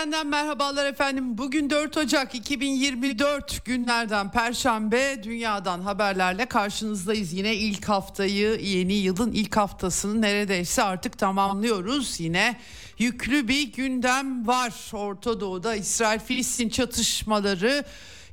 Eksenden merhabalar efendim. Bugün 4 Ocak 2024 günlerden Perşembe dünyadan haberlerle karşınızdayız. Yine ilk haftayı yeni yılın ilk haftasını neredeyse artık tamamlıyoruz. Yine yüklü bir gündem var. Orta Doğu'da İsrail-Filistin çatışmaları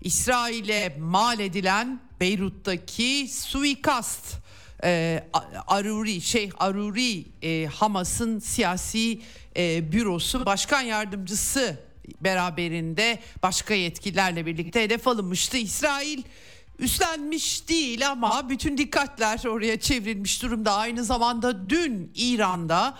İsrail'e mal edilen Beyrut'taki suikast e, Aruri Şeyh Aruri e, Hamas'ın siyasi e, bürosu başkan yardımcısı beraberinde başka yetkililerle birlikte hedef alınmıştı. İsrail üstlenmiş değil ama bütün dikkatler oraya çevrilmiş durumda. Aynı zamanda dün İran'da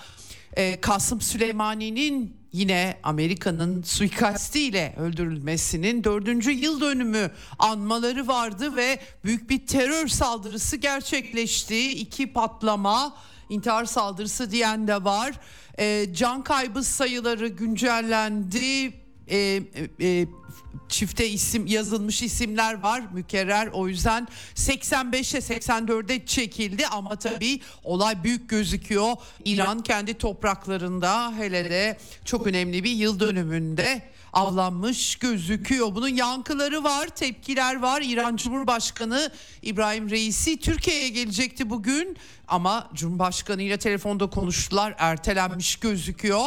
e, Kasım Süleymani'nin yine Amerika'nın suikastiyle öldürülmesinin dördüncü yıl dönümü anmaları vardı ve büyük bir terör saldırısı gerçekleşti. İki patlama intihar saldırısı diyen de var. E, can kaybı sayıları güncellendi. E, e, çifte isim yazılmış isimler var mükerrer o yüzden 85'e 84'e çekildi ama tabii olay büyük gözüküyor. İran kendi topraklarında hele de çok önemli bir yıl dönümünde avlanmış gözüküyor. Bunun yankıları var, tepkiler var. İran Cumhurbaşkanı İbrahim Reisi Türkiye'ye gelecekti bugün ama Cumhurbaşkanı ile telefonda konuştular. Ertelenmiş gözüküyor.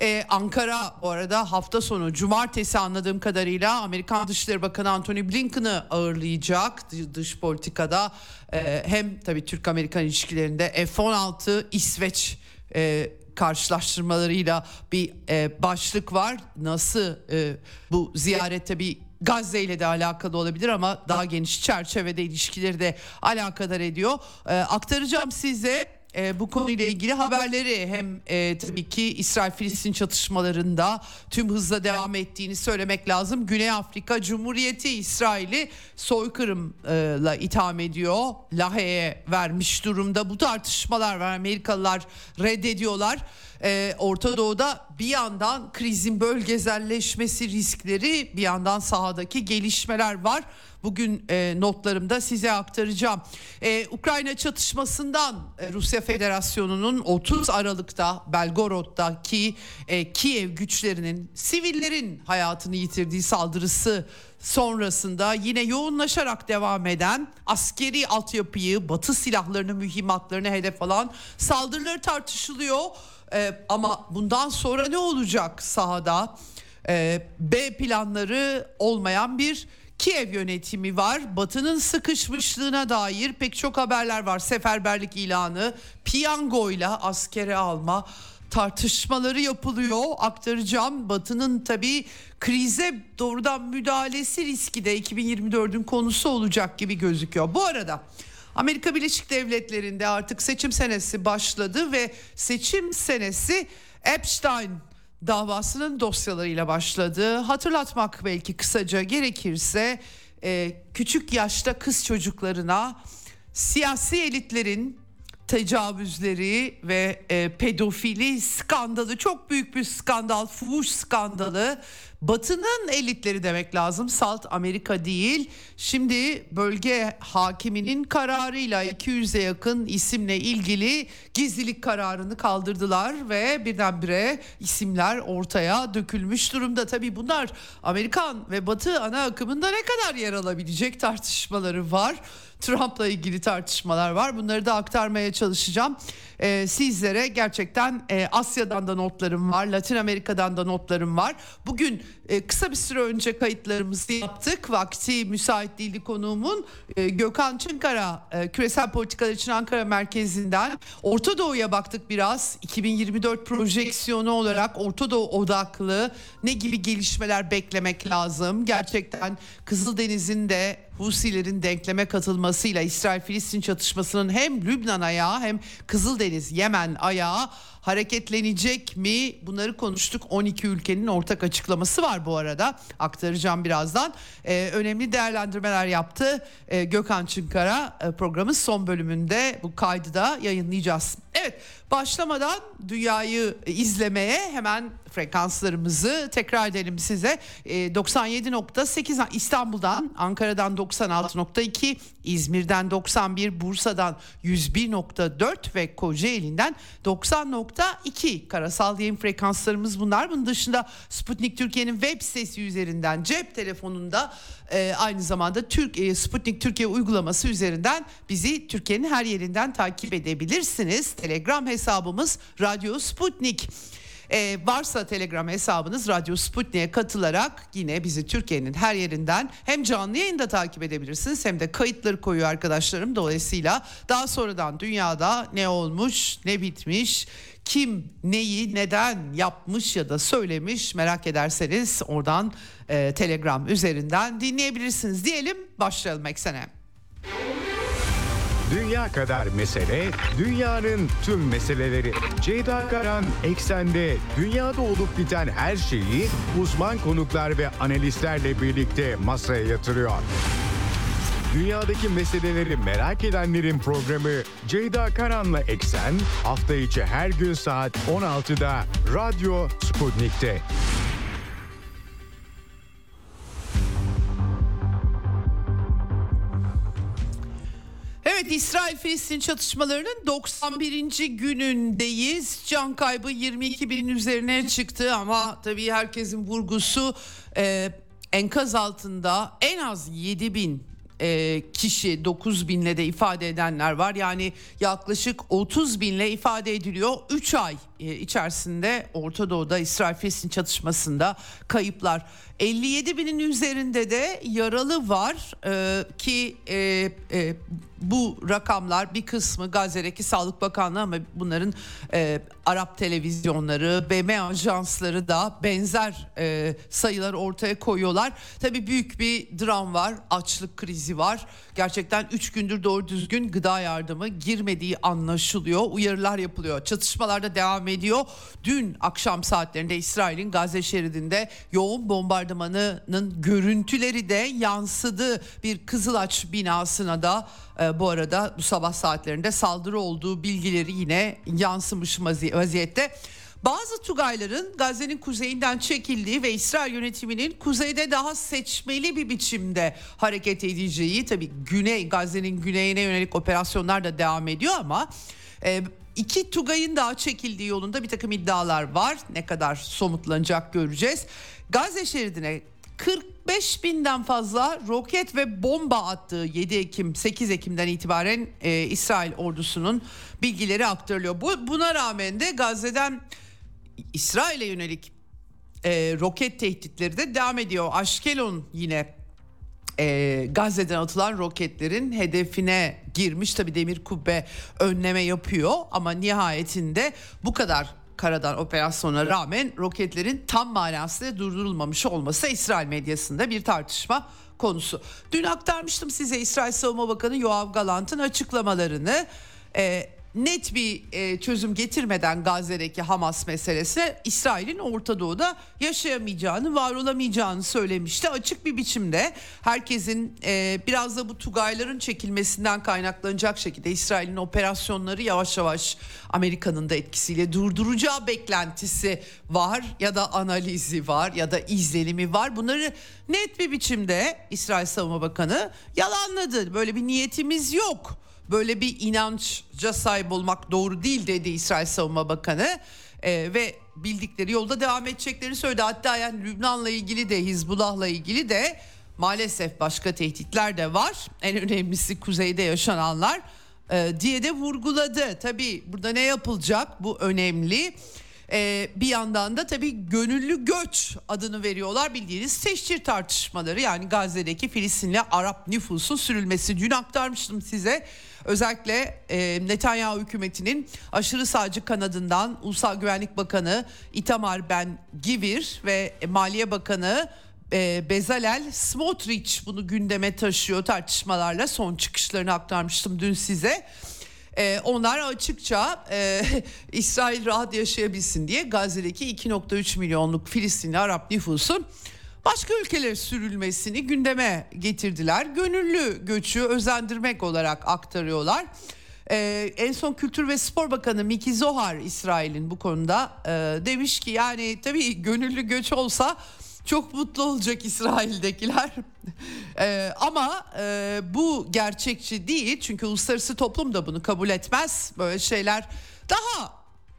Ee, Ankara bu arada hafta sonu cumartesi anladığım kadarıyla Amerikan Dışişleri Bakanı Antony Blinken'ı ağırlayacak dış politikada. Ee, hem tabii Türk-Amerikan ilişkilerinde F-16 İsveç e, karşılaştırmalarıyla bir e, başlık var. Nasıl e, bu ziyarette bir Gazze ile de alakalı olabilir ama daha geniş çerçevede ilişkileri de alakadar ediyor. E, aktaracağım size e, bu konuyla ilgili haberleri hem e, tabii ki İsrail-Filistin çatışmalarında tüm hızla devam ettiğini söylemek lazım. Güney Afrika Cumhuriyeti İsrail'i soykırımla itham ediyor. Lahey'e vermiş durumda. Bu tartışmalar var. Amerikalılar reddediyorlar. Ee, Orta Doğu'da bir yandan krizin bölgeselleşmesi riskleri bir yandan sahadaki gelişmeler var. Bugün e, notlarımda size aktaracağım. E, Ukrayna çatışmasından e, Rusya Federasyonu'nun 30 Aralık'ta Belgorod'daki e, Kiev güçlerinin sivillerin hayatını yitirdiği saldırısı sonrasında yine yoğunlaşarak devam eden askeri altyapıyı, batı silahlarını, mühimmatlarını hedef alan saldırıları tartışılıyor. Ee, ama bundan sonra ne olacak sahada? Ee, B planları olmayan bir Kiev yönetimi var. Batı'nın sıkışmışlığına dair pek çok haberler var. Seferberlik ilanı, piyangoyla askere alma tartışmaları yapılıyor. Aktaracağım. Batı'nın tabii krize doğrudan müdahalesi riski de 2024'ün konusu olacak gibi gözüküyor. Bu arada Amerika Birleşik Devletleri'nde artık seçim senesi başladı ve seçim senesi Epstein davasının dosyalarıyla başladı. Hatırlatmak belki kısaca gerekirse e, küçük yaşta kız çocuklarına siyasi elitlerin tecavüzleri ve e, pedofili skandalı çok büyük bir skandal, fuhuş skandalı. Batı'nın elitleri demek lazım. Salt Amerika değil. Şimdi bölge hakiminin kararıyla 200'e yakın isimle ilgili gizlilik kararını kaldırdılar ve birdenbire isimler ortaya dökülmüş durumda. Tabii bunlar Amerikan ve Batı ana akımında ne kadar yer alabilecek tartışmaları var. Trump'la ilgili tartışmalar var. Bunları da aktarmaya çalışacağım. Ee, sizlere gerçekten e, Asya'dan da notlarım var, Latin Amerika'dan da notlarım var. Bugün e, kısa bir süre önce kayıtlarımızı yaptık. Vakti müsait değildi konuğumun. E, Gökhan Çınkara e, küresel politikalar için Ankara merkezinden Orta Doğu'ya baktık biraz. 2024 projeksiyonu olarak Orta Doğu odaklı ne gibi gelişmeler beklemek lazım? Gerçekten Kızıldeniz'in de Husilerin denkleme katılmasıyla İsrail-Filistin çatışmasının hem Lübnan ayağı hem Kızıldeniz Yemen ayağı hareketlenecek mi? Bunları konuştuk. 12 ülkenin ortak açıklaması var bu arada. Aktaracağım birazdan. Ee, önemli değerlendirmeler yaptı ee, Gökhan Çınkara e, programın son bölümünde bu kaydı da yayınlayacağız. Evet başlamadan dünyayı izlemeye hemen frekanslarımızı tekrar edelim size. E, ee, 97.8 İstanbul'dan, Ankara'dan 96.2, İzmir'den 91, Bursa'dan 101.4 ve Kocaeli'nden 90.2 karasal yayın frekanslarımız bunlar. Bunun dışında Sputnik Türkiye'nin web sitesi üzerinden cep telefonunda e, aynı zamanda Türk e, Sputnik Türkiye uygulaması üzerinden bizi Türkiye'nin her yerinden takip edebilirsiniz. Telegram hesabımız Radyo Sputnik. Ee, varsa Telegram hesabınız Radyo Sputnik'e katılarak yine bizi Türkiye'nin her yerinden hem canlı yayında takip edebilirsiniz hem de kayıtları koyuyor arkadaşlarım. Dolayısıyla daha sonradan dünyada ne olmuş, ne bitmiş, kim neyi neden yapmış ya da söylemiş merak ederseniz oradan e, Telegram üzerinden dinleyebilirsiniz diyelim başlayalım eksene. Dünya kadar mesele, dünyanın tüm meseleleri. Ceyda Karan Eksen'de dünyada olup biten her şeyi uzman konuklar ve analistlerle birlikte masaya yatırıyor. Dünyadaki meseleleri merak edenlerin programı Ceyda Karan'la Eksen hafta içi her gün saat 16'da Radyo Sputnik'te. Evet İsrail-Filistin çatışmalarının 91. günündeyiz. Can kaybı 22 binin üzerine çıktı ama tabii herkesin vurgusu e, enkaz altında en az 7 bin e, kişi 9 binle de ifade edenler var. Yani yaklaşık 30 binle ifade ediliyor. 3 ay içerisinde Orta Doğu'da İsrail-Filistin çatışmasında kayıplar. 57 binin üzerinde de yaralı var e, ki e, e, bu rakamlar bir kısmı Gazze'deki Sağlık Bakanlığı ama bunların e, Arap televizyonları, BM ajansları da benzer e, sayılar ortaya koyuyorlar. Tabii büyük bir dram var, açlık krizi var. Gerçekten 3 gündür doğru düzgün gıda yardımı girmediği anlaşılıyor. Uyarılar yapılıyor. Çatışmalar da devam ediyor. Dün akşam saatlerinde İsrail'in Gazze şeridinde yoğun bombardımanının görüntüleri de yansıdı. Bir Kızılaç binasına da e, bu arada bu sabah saatlerinde saldırı olduğu bilgileri yine yansımış vaziyette. Bazı Tugayların Gazze'nin kuzeyinden çekildiği ve İsrail yönetiminin kuzeyde daha seçmeli bir biçimde hareket edeceği tabii güney Gazze'nin güneyine yönelik operasyonlar da devam ediyor ama e, iki Tugay'ın daha çekildiği yolunda bir takım iddialar var. Ne kadar somutlanacak göreceğiz. Gazze şeridine 45 binden fazla roket ve bomba attığı 7 Ekim 8 Ekim'den itibaren e, İsrail ordusunun bilgileri aktarılıyor. Bu, buna rağmen de Gazze'den İsrail'e yönelik e, roket tehditleri de devam ediyor. Aşkelon yine e, Gazze'den atılan roketlerin hedefine girmiş. Tabi demir kubbe önleme yapıyor ama nihayetinde bu kadar karadan operasyona rağmen roketlerin tam manasıyla durdurulmamış olması İsrail medyasında bir tartışma konusu. Dün aktarmıştım size İsrail Savunma Bakanı Yoav Galant'ın açıklamalarını. Ee, net bir e, çözüm getirmeden Gazze'deki Hamas meselesi İsrail'in Orta Doğu'da yaşayamayacağını, var olamayacağını söylemişti. Açık bir biçimde herkesin e, biraz da bu Tugayların çekilmesinden kaynaklanacak şekilde İsrail'in operasyonları yavaş yavaş Amerika'nın da etkisiyle durduracağı beklentisi var ya da analizi var ya da izlenimi var. Bunları net bir biçimde İsrail Savunma Bakanı yalanladı. Böyle bir niyetimiz yok böyle bir inançca sahip olmak doğru değil dedi İsrail Savunma Bakanı ee, ve bildikleri yolda devam edeceklerini söyledi. Hatta yani Lübnan'la ilgili de Hizbullah'la ilgili de maalesef başka tehditler de var. En önemlisi kuzeyde yaşananlar e, diye de vurguladı. Tabii burada ne yapılacak bu önemli. Ee, bir yandan da tabii gönüllü göç adını veriyorlar bildiğiniz teşhir tartışmaları yani Gazze'deki Filistinli Arap nüfusun sürülmesi. Dün aktarmıştım size özellikle e, Netanyahu hükümetinin aşırı sağcı kanadından Ulusal Güvenlik Bakanı Itamar Ben Givir ve Maliye Bakanı e, Bezalel Smotrich bunu gündeme taşıyor tartışmalarla son çıkışlarını aktarmıştım dün size. Ee, onlar açıkça e, İsrail rahat yaşayabilsin diye Gazze'deki 2.3 milyonluk Filistinli Arap nüfusun başka ülkelere sürülmesini gündeme getirdiler. Gönüllü göçü özendirmek olarak aktarıyorlar. Ee, en son Kültür ve Spor Bakanı Miki Zohar İsrail'in bu konuda e, demiş ki yani tabii gönüllü göç olsa çok mutlu olacak İsrail'dekiler. ee, ama e, bu gerçekçi değil çünkü uluslararası toplum da bunu kabul etmez. Böyle şeyler daha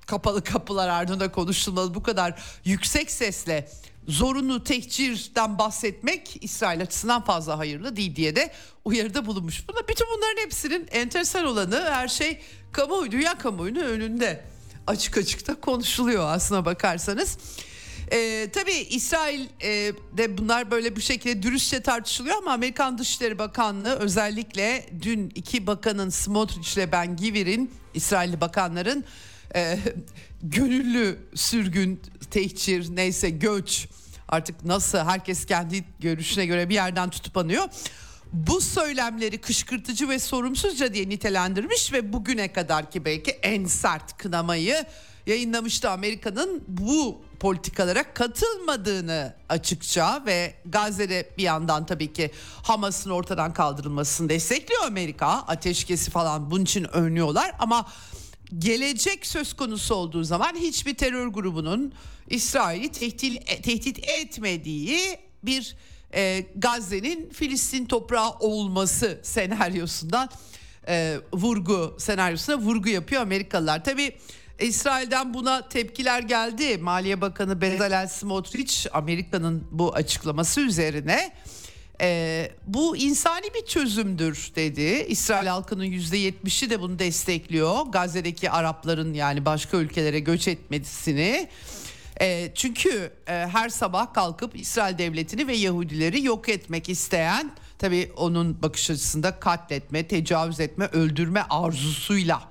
kapalı kapılar ardında konuşulmalı. Bu kadar yüksek sesle zorunlu tehcirden bahsetmek İsrail açısından fazla hayırlı değil diye de uyarıda bulunmuş. Buna bütün bunların hepsinin enteresan olanı her şey kamuoyu, dünya kamuoyunun önünde açık açık da konuşuluyor aslına bakarsanız. Ee, tabii İsrail'de e, bunlar böyle bir şekilde dürüstçe tartışılıyor ama Amerikan Dışişleri Bakanlığı özellikle dün iki bakanın Smotrich ile Ben Givir'in İsrailli bakanların e, gönüllü sürgün, tehcir neyse göç artık nasıl herkes kendi görüşüne göre bir yerden tutup anıyor. Bu söylemleri kışkırtıcı ve sorumsuzca diye nitelendirmiş ve bugüne kadar ki belki en sert kınamayı yayınlamıştı Amerika'nın bu politikalara katılmadığını açıkça ve Gazze'de bir yandan tabii ki Hamas'ın ortadan kaldırılmasını destekliyor Amerika. Ateşkesi falan bunun için önlüyorlar ama gelecek söz konusu olduğu zaman hiçbir terör grubunun İsrail'i tehdit, tehdit etmediği bir e, Gazze'nin Filistin toprağı olması senaryosundan e, vurgu senaryosuna vurgu yapıyor Amerikalılar. Tabii İsrail'den buna tepkiler geldi. Maliye Bakanı Bezalel Smotrich Amerika'nın bu açıklaması üzerine e, bu insani bir çözümdür dedi. İsrail halkının yüzde yetmişi de bunu destekliyor. Gazze'deki Arapların yani başka ülkelere göç etmesini. E, çünkü e, her sabah kalkıp İsrail devletini ve Yahudileri yok etmek isteyen tabii onun bakış açısında katletme, tecavüz etme, öldürme arzusuyla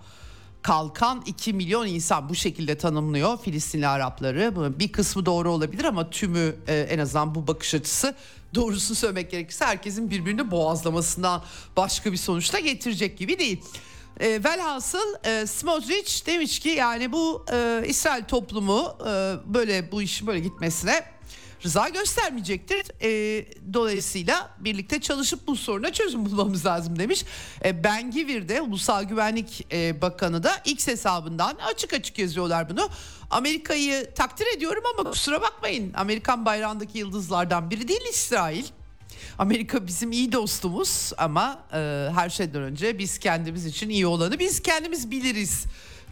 kalkan 2 milyon insan bu şekilde tanımlıyor Filistinli Arapları. Bir kısmı doğru olabilir ama tümü e, en azından bu bakış açısı doğrusunu söylemek gerekirse herkesin birbirini boğazlamasından başka bir sonuçta getirecek gibi değil. E, velhasıl e, Smotrich demiş ki yani bu e, İsrail toplumu e, böyle bu işin böyle gitmesine rıza göstermeyecektir. E, dolayısıyla birlikte çalışıp bu soruna çözüm bulmamız lazım demiş. E, ben Givir'de Ulusal Güvenlik e, Bakanı da X hesabından açık açık yazıyorlar bunu. Amerika'yı takdir ediyorum ama kusura bakmayın Amerikan bayrağındaki yıldızlardan biri değil İsrail. Amerika bizim iyi dostumuz ama e, her şeyden önce biz kendimiz için iyi olanı biz kendimiz biliriz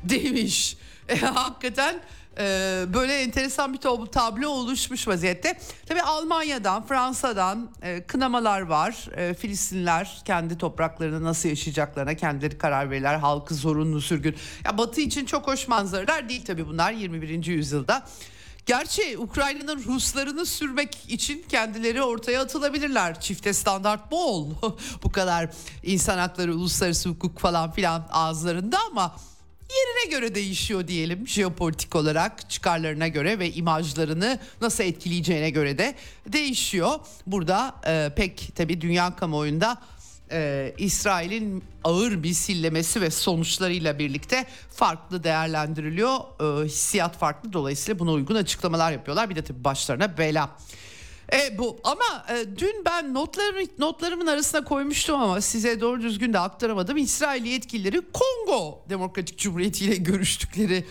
demiş. E, hakikaten e, böyle enteresan bir tablo oluşmuş vaziyette. Tabi Almanya'dan, Fransa'dan e, kınamalar var. E, Filistinler kendi topraklarını nasıl yaşayacaklarına kendileri karar verirler. Halkı zorunlu sürgün. Ya Batı için çok hoş manzaralar değil tabi bunlar 21. yüzyılda. Gerçi Ukrayna'nın Ruslarını sürmek için kendileri ortaya atılabilirler. Çifte standart bol. Bu kadar insan hakları, uluslararası hukuk falan filan ağızlarında ama yerine göre değişiyor diyelim jeopolitik olarak çıkarlarına göre ve imajlarını nasıl etkileyeceğine göre de değişiyor. Burada e, pek tabii dünya kamuoyunda e, İsrail'in ağır misillemesi ve sonuçlarıyla birlikte farklı değerlendiriliyor. E, hissiyat farklı dolayısıyla buna uygun açıklamalar yapıyorlar. Bir de tabii başlarına bela. E, bu ama e, dün ben notlarımı notlarımın arasına koymuştum ama size doğru düzgün de aktaramadım. İsrail yetkilileri Kongo Demokratik Cumhuriyeti ile görüştükleri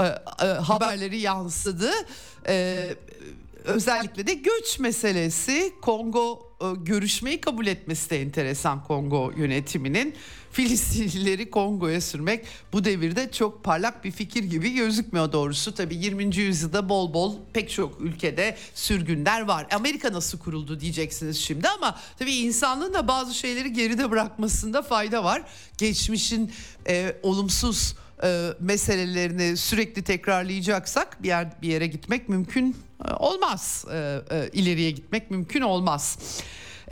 e, e, haberleri yansıdı. E, özellikle de göç meselesi Kongo e, görüşmeyi kabul etmesi de enteresan Kongo yönetiminin. Filistinlileri Kongo'ya sürmek bu devirde çok parlak bir fikir gibi gözükmüyor doğrusu. Tabii 20. yüzyılda bol bol pek çok ülkede sürgünler var. Amerika nasıl kuruldu diyeceksiniz şimdi ama tabii insanlığın da bazı şeyleri geride bırakmasında fayda var. Geçmişin e, olumsuz e, meselelerini sürekli tekrarlayacaksak bir yer bir yere gitmek mümkün e, olmaz. E, e, ileriye gitmek mümkün olmaz.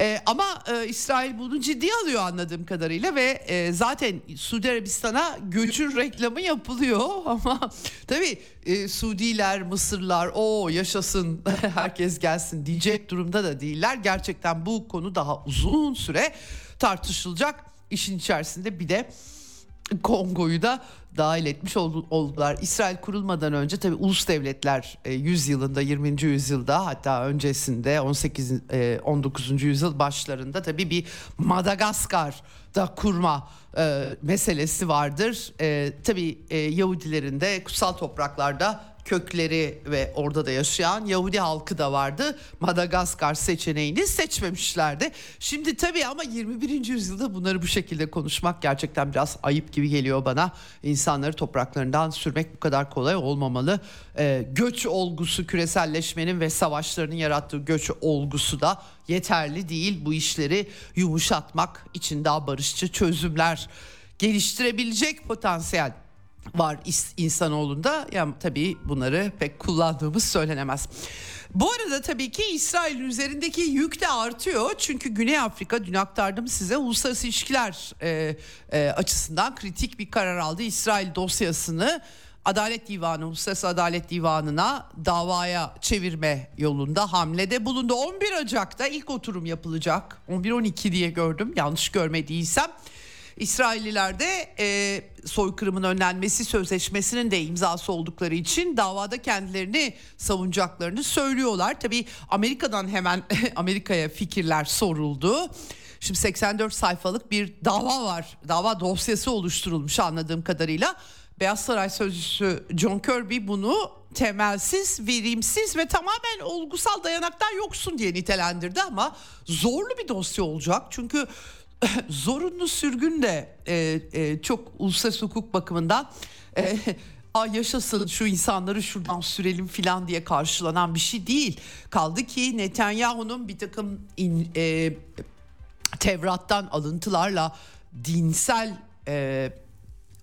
E, ama e, İsrail bunu ciddiye alıyor anladığım kadarıyla ve e, zaten Suudi Arabistan'a göçün reklamı yapılıyor ama tabii e, Suudiler, Mısırlar o yaşasın herkes gelsin diyecek durumda da değiller. Gerçekten bu konu daha uzun süre tartışılacak. İşin içerisinde bir de Kongo'yu da dahil etmiş oldular. İsrail kurulmadan önce tabi ulus devletler 100 e, yılında 20. yüzyılda hatta öncesinde 18 19. E, yüzyıl başlarında tabi bir Madagaskar da kurma e, meselesi vardır. E, tabii e, Yahudilerin de kutsal topraklarda kökleri ve orada da yaşayan Yahudi halkı da vardı. Madagaskar seçeneğini seçmemişlerdi. Şimdi tabii ama 21. yüzyılda bunları bu şekilde konuşmak gerçekten biraz ayıp gibi geliyor bana. İnsanları topraklarından sürmek bu kadar kolay olmamalı. Ee, göç olgusu küreselleşmenin ve savaşların yarattığı göç olgusu da yeterli değil. Bu işleri yumuşatmak için daha barışçı çözümler geliştirebilecek potansiyel var insanoğlunda. Yani tabii bunları pek kullandığımız söylenemez. Bu arada tabii ki İsrail üzerindeki yük de artıyor. Çünkü Güney Afrika dün aktardım size uluslararası ilişkiler e, e, açısından kritik bir karar aldı. İsrail dosyasını Adalet Divanı, Uluslararası Adalet Divanı'na davaya çevirme yolunda hamlede bulundu. 11 Ocak'ta ilk oturum yapılacak. 11-12 diye gördüm yanlış görmediysem. İsrailliler de e, soykırımın önlenmesi sözleşmesinin de imzası oldukları için davada kendilerini savunacaklarını söylüyorlar. Tabii Amerika'dan hemen Amerika'ya fikirler soruldu. Şimdi 84 sayfalık bir dava var. Dava dosyası oluşturulmuş anladığım kadarıyla. Beyaz Saray sözcüsü John Kirby bunu temelsiz, verimsiz ve tamamen olgusal dayanaktan yoksun diye nitelendirdi ama zorlu bir dosya olacak. Çünkü zorunlu sürgün de e, e, çok uluslararası hukuk bakımından e, a yaşasın şu insanları şuradan sürelim filan diye karşılanan bir şey değil. Kaldı ki Netanyahu'nun bir takım in, e, Tevrat'tan alıntılarla dinsel e,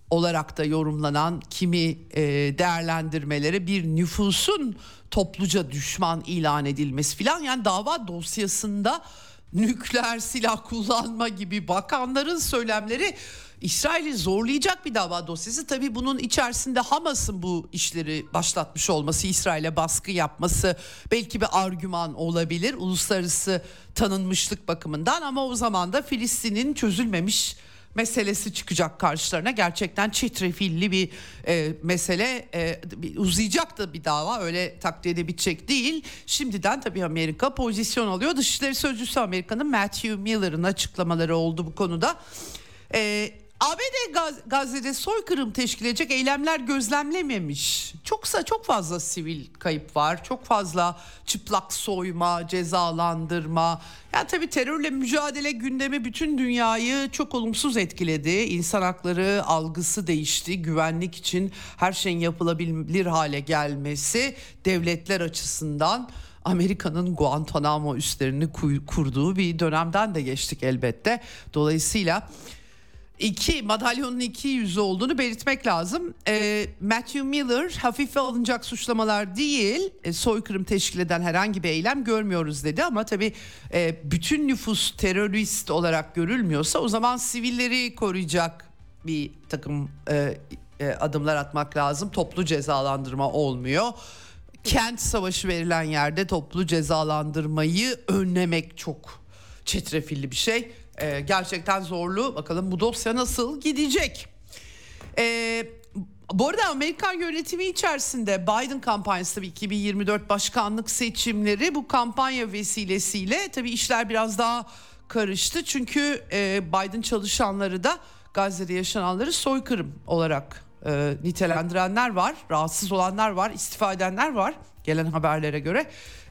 olarak da yorumlanan kimi e, değerlendirmeleri bir nüfusun topluca düşman ilan edilmesi filan yani dava dosyasında nükleer silah kullanma gibi bakanların söylemleri İsrail'i zorlayacak bir dava dosyası. Tabii bunun içerisinde Hamas'ın bu işleri başlatmış olması, İsrail'e baskı yapması belki bir argüman olabilir uluslararası tanınmışlık bakımından ama o zaman da Filistin'in çözülmemiş meselesi çıkacak karşılarına. Gerçekten çetrefilli bir e, mesele e, uzayacak da bir dava öyle takdir edebilecek değil. Şimdiden tabii Amerika pozisyon alıyor. Dışişleri Sözcüsü Amerika'nın Matthew Miller'ın açıklamaları oldu bu konuda. E, ABD Gaz Gazze'de soykırım teşkil edecek eylemler gözlemlememiş. Çoksa çok fazla sivil kayıp var. Çok fazla çıplak soyma, cezalandırma. Yani tabii terörle mücadele gündemi bütün dünyayı çok olumsuz etkiledi. İnsan hakları algısı değişti. Güvenlik için her şeyin yapılabilir hale gelmesi devletler açısından Amerika'nın Guantanamo üslerini kurduğu bir dönemden de geçtik elbette. Dolayısıyla iki madalyonun iki yüzü olduğunu belirtmek lazım. E, Matthew Miller hafife alınacak suçlamalar değil e, soykırım teşkil eden herhangi bir eylem görmüyoruz dedi ama tabii e, bütün nüfus terörist olarak görülmüyorsa o zaman sivilleri koruyacak bir takım e, e, adımlar atmak lazım. Toplu cezalandırma olmuyor. Kent savaşı verilen yerde toplu cezalandırmayı önlemek çok çetrefilli bir şey e, gerçekten zorlu. Bakalım bu dosya nasıl gidecek? E, bu arada Amerikan yönetimi içerisinde Biden kampanyası tabii 2024 başkanlık seçimleri bu kampanya vesilesiyle tabii işler biraz daha karıştı. Çünkü e, Biden çalışanları da Gazze'de yaşananları soykırım olarak e, nitelendirenler var. Rahatsız olanlar var, istifa edenler var gelen haberlere göre.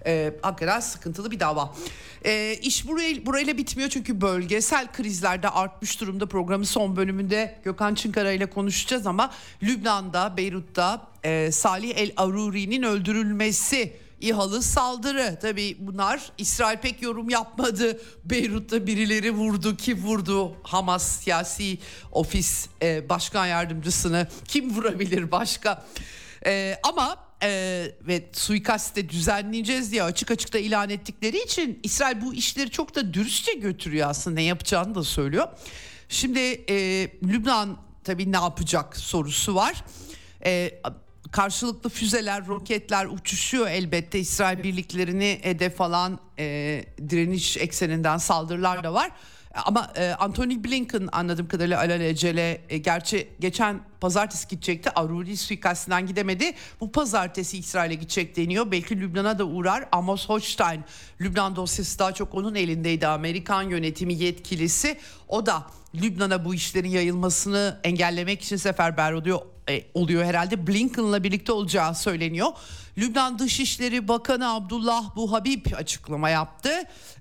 E, hakikaten sıkıntılı bir dava. E, iş buraya, burayla bitmiyor çünkü bölgesel krizlerde artmış durumda. Programın son bölümünde Gökhan Çınkara ile konuşacağız ama Lübnan'da, Beyrut'ta e, Salih El Aruri'nin öldürülmesi İHA'lı saldırı. Tabii bunlar İsrail pek yorum yapmadı. Beyrut'ta birileri vurdu. Kim vurdu? Hamas siyasi ofis e, başkan yardımcısını. Kim vurabilir başka? E, ama e, ve suikaste düzenleyeceğiz diye açık açık da ilan ettikleri için İsrail bu işleri çok da dürüstçe götürüyor aslında ne yapacağını da söylüyor. Şimdi e, Lübnan tabii ne yapacak sorusu var. E, karşılıklı füzeler, roketler uçuşuyor elbette. İsrail birliklerini hedef alan e, direniş ekseninden saldırılar da var. Ama e, Anthony Blinken anladığım kadarıyla alelacele e, gerçi geçen pazartesi gidecekti. Aruri suikastinden gidemedi. Bu pazartesi İsrail'e gidecek deniyor. Belki Lübnan'a da uğrar. Amos Hochstein Lübnan dosyası daha çok onun elindeydi. Amerikan yönetimi yetkilisi. O da Lübnan'a bu işlerin yayılmasını engellemek için seferber oluyor e, oluyor herhalde. Blinken'la birlikte olacağı söyleniyor. Lübnan Dışişleri Bakanı Abdullah Buhabib açıklama yaptı.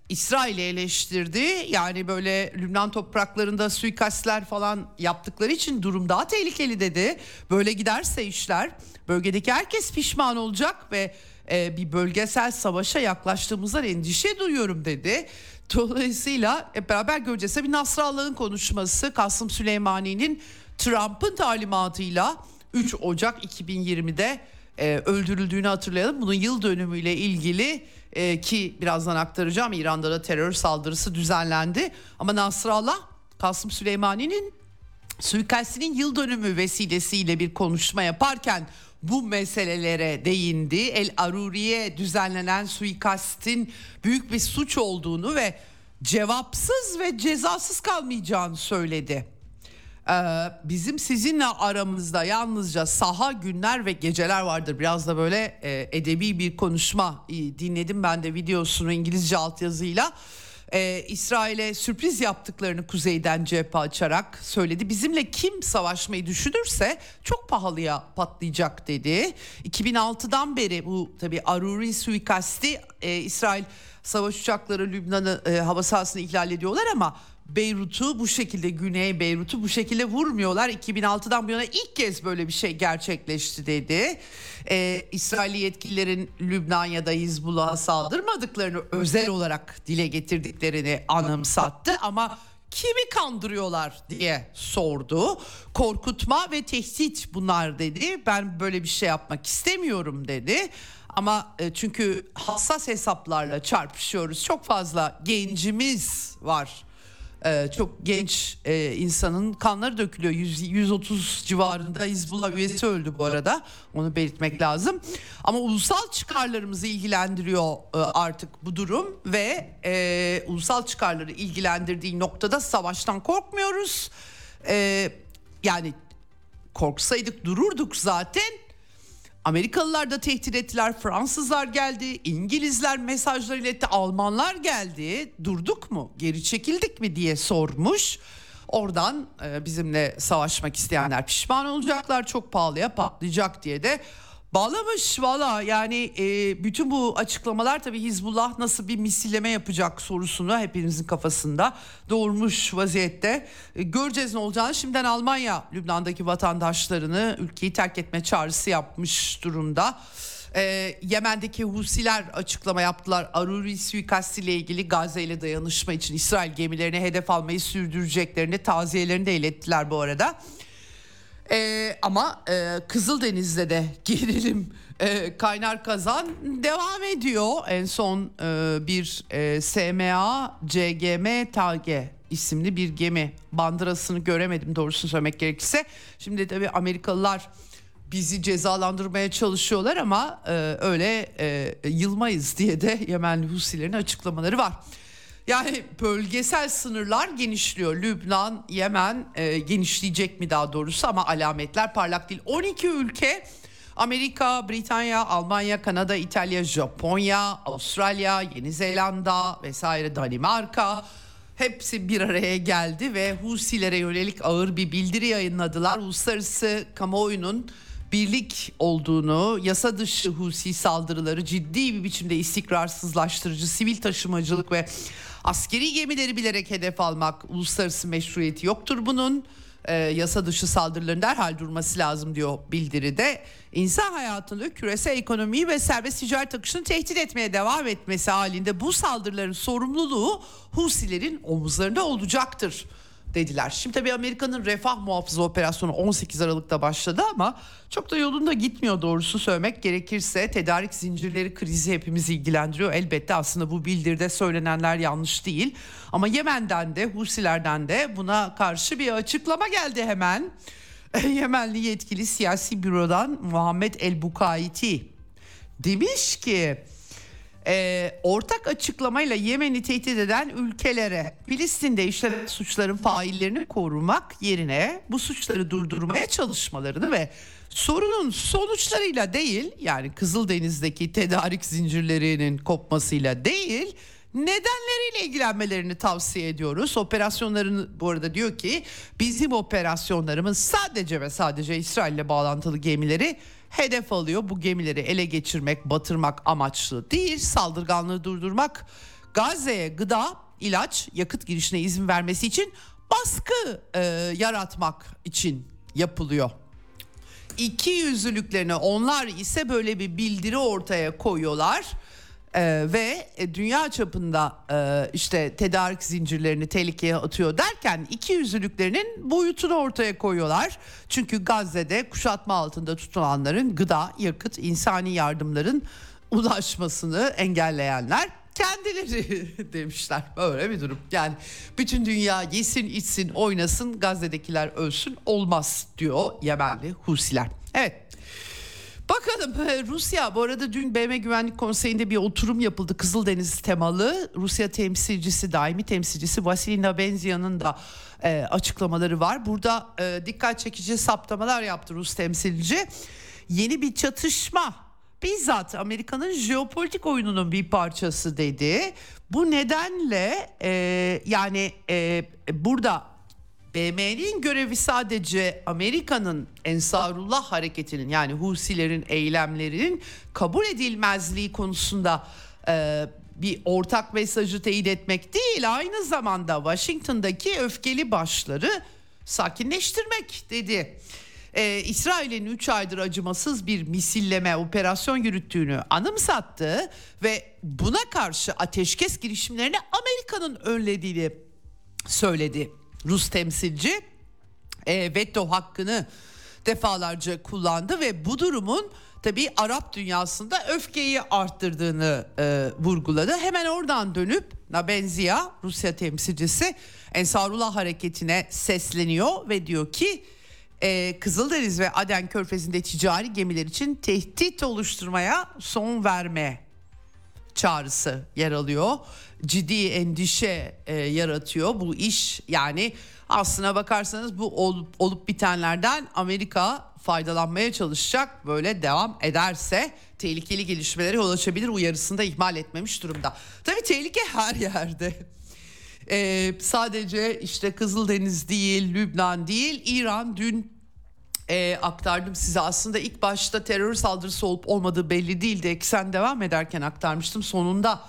İsrail'i eleştirdi. Yani böyle Lübnan topraklarında suikastler falan yaptıkları için durum daha tehlikeli dedi. Böyle giderse işler bölgedeki herkes pişman olacak ve e, bir bölgesel savaşa yaklaştığımızdan endişe duyuyorum dedi. Dolayısıyla hep beraber göreceğiz. Tabii Nasrallah'ın konuşması Kasım Süleymani'nin Trump'ın talimatıyla 3 Ocak 2020'de e, öldürüldüğünü hatırlayalım. Bunun yıl dönümüyle ilgili e, ki birazdan aktaracağım İran'da da terör saldırısı düzenlendi. Ama Nasrallah Kasım Süleymani'nin suikastinin yıl dönümü vesilesiyle bir konuşma yaparken bu meselelere değindi. El Aruri'ye düzenlenen suikastin büyük bir suç olduğunu ve cevapsız ve cezasız kalmayacağını söyledi. Ee, bizim sizinle aramızda yalnızca saha günler ve geceler vardır. Biraz da böyle e, edebi bir konuşma e, dinledim ben de videosunu İngilizce altyazıyla. Ee, İsrail'e sürpriz yaptıklarını kuzeyden cephe açarak söyledi. Bizimle kim savaşmayı düşünürse çok pahalıya patlayacak dedi. 2006'dan beri bu tabi Aruri suikasti e, İsrail savaş uçakları Lübnan'ı e, hava sahasını ihlal ediyorlar ama Beyrut'u bu şekilde Güney Beyrut'u bu şekilde vurmuyorlar. 2006'dan bu yana ilk kez böyle bir şey gerçekleşti dedi. Ee, İsrail yetkililerin Lübnan ya da Hizbullah'a saldırmadıklarını özel olarak dile getirdiklerini anımsattı ama kimi kandırıyorlar diye sordu. Korkutma ve tehdit bunlar dedi. Ben böyle bir şey yapmak istemiyorum dedi. Ama e, çünkü hassas hesaplarla çarpışıyoruz. Çok fazla gencimiz var ee, çok genç e, insanın kanları dökülüyor. 100, 130 civarında Hizbullah üyesi öldü bu arada. Onu belirtmek lazım. Ama ulusal çıkarlarımızı ilgilendiriyor e, artık bu durum ve e, ulusal çıkarları ilgilendirdiği noktada savaştan korkmuyoruz. E, yani korksaydık dururduk zaten Amerikalılar da tehdit ettiler, Fransızlar geldi, İngilizler mesajlar iletti, Almanlar geldi. Durduk mu, geri çekildik mi diye sormuş. Oradan e, bizimle savaşmak isteyenler pişman olacaklar, çok pahalıya patlayacak diye de Bağlamış valla yani e, bütün bu açıklamalar tabii Hizbullah nasıl bir misilleme yapacak sorusunu hepinizin kafasında doğurmuş vaziyette. E, göreceğiz ne olacağını. Şimdiden Almanya Lübnan'daki vatandaşlarını ülkeyi terk etme çağrısı yapmış durumda. E, Yemen'deki Husiler açıklama yaptılar. Aruri suikasti ile ilgili Gazze ile dayanışma için İsrail gemilerini hedef almayı sürdüreceklerini taziyelerini de ilettiler bu arada. E, ama e, Kızıldeniz'de de gerilim e, kaynar kazan devam ediyor. En son e, bir e, SMA CGM TAG isimli bir gemi bandırasını göremedim doğrusunu söylemek gerekirse. Şimdi tabii Amerikalılar bizi cezalandırmaya çalışıyorlar ama e, öyle e, yılmayız diye de Yemenli Husilerin açıklamaları var. Yani bölgesel sınırlar genişliyor. Lübnan, Yemen e, genişleyecek mi daha doğrusu ama alametler parlak değil. 12 ülke Amerika, Britanya, Almanya, Kanada, İtalya, Japonya, Avustralya, Yeni Zelanda vesaire Danimarka hepsi bir araya geldi ve Husilere yönelik ağır bir bildiri yayınladılar. Uluslararası kamuoyunun birlik olduğunu, yasa dışı Husi saldırıları ciddi bir biçimde istikrarsızlaştırıcı sivil taşımacılık ve Askeri gemileri bilerek hedef almak uluslararası meşruiyeti yoktur bunun. e, yasa dışı saldırıların derhal durması lazım diyor bildiride. İnsan hayatını, küresel ekonomiyi ve serbest ticaret akışını tehdit etmeye devam etmesi halinde bu saldırıların sorumluluğu Husilerin omuzlarında olacaktır dediler. Şimdi tabii Amerika'nın refah muhafızı operasyonu 18 Aralık'ta başladı ama çok da yolunda gitmiyor doğrusu söylemek gerekirse. Tedarik zincirleri krizi hepimizi ilgilendiriyor. Elbette aslında bu bildirde söylenenler yanlış değil. Ama Yemen'den de Husilerden de buna karşı bir açıklama geldi hemen. Yemenli yetkili siyasi bürodan Muhammed El Bukaiti demiş ki e, ortak açıklamayla Yemen'i tehdit eden ülkelere Filistin'de işlenen suçların faillerini korumak yerine bu suçları durdurmaya çalışmalarını ve sorunun sonuçlarıyla değil yani Kızıldeniz'deki tedarik zincirlerinin kopmasıyla değil nedenleriyle ilgilenmelerini tavsiye ediyoruz. Operasyonların bu arada diyor ki bizim operasyonlarımız sadece ve sadece İsrail ile bağlantılı gemileri hedef alıyor. Bu gemileri ele geçirmek, batırmak amaçlı değil, saldırganlığı durdurmak, Gazze'ye gıda, ilaç, yakıt girişine izin vermesi için baskı e, yaratmak için yapılıyor. İki yüzlülüklerini onlar ise böyle bir bildiri ortaya koyuyorlar. Ee, ve dünya çapında e, işte tedarik zincirlerini tehlikeye atıyor derken iki yüzlülüklerinin boyutunu ortaya koyuyorlar. Çünkü Gazze'de kuşatma altında tutulanların gıda, yakıt, insani yardımların ulaşmasını engelleyenler kendileri demişler. Böyle bir durum. Yani bütün dünya yesin içsin oynasın Gazze'dekiler ölsün olmaz diyor Yemenli Husiler. Evet Bakalım Rusya bu arada dün BM Güvenlik Konseyi'nde bir oturum yapıldı Kızıldeniz temalı. Rusya temsilcisi daimi temsilcisi Vasilina Benzia'nın da e, açıklamaları var. Burada e, dikkat çekici saptamalar yaptı Rus temsilci. Yeni bir çatışma bizzat Amerika'nın jeopolitik oyununun bir parçası dedi. Bu nedenle e, yani e, burada BM'nin görevi sadece Amerika'nın Ensarullah hareketinin yani Husilerin eylemlerinin kabul edilmezliği konusunda e, bir ortak mesajı teyit etmek değil aynı zamanda Washington'daki öfkeli başları sakinleştirmek dedi. Ee, İsrail'in 3 aydır acımasız bir misilleme operasyon yürüttüğünü anımsattı ve buna karşı ateşkes girişimlerini Amerika'nın önlediğini söyledi. Rus temsilci e, veto hakkını defalarca kullandı ve bu durumun tabii Arap dünyasında öfkeyi arttırdığını e, vurguladı. Hemen oradan dönüp Nabenzia Rusya temsilcisi Ensarullah hareketine sesleniyor ve diyor ki e, Kızıldeniz ve Aden Körfezi'nde ticari gemiler için tehdit oluşturmaya son verme çağrısı yer alıyor. Ciddi endişe e, yaratıyor bu iş yani aslına bakarsanız bu olup, olup bitenlerden Amerika faydalanmaya çalışacak böyle devam ederse tehlikeli gelişmelere yol açabilir uyarısını da ihmal etmemiş durumda. Tabii tehlike her yerde. Ee, sadece işte Kızıldeniz değil, Lübnan değil, İran dün e, aktardım size. Aslında ilk başta terör saldırısı olup olmadığı belli değildi. Eksen devam ederken aktarmıştım. Sonunda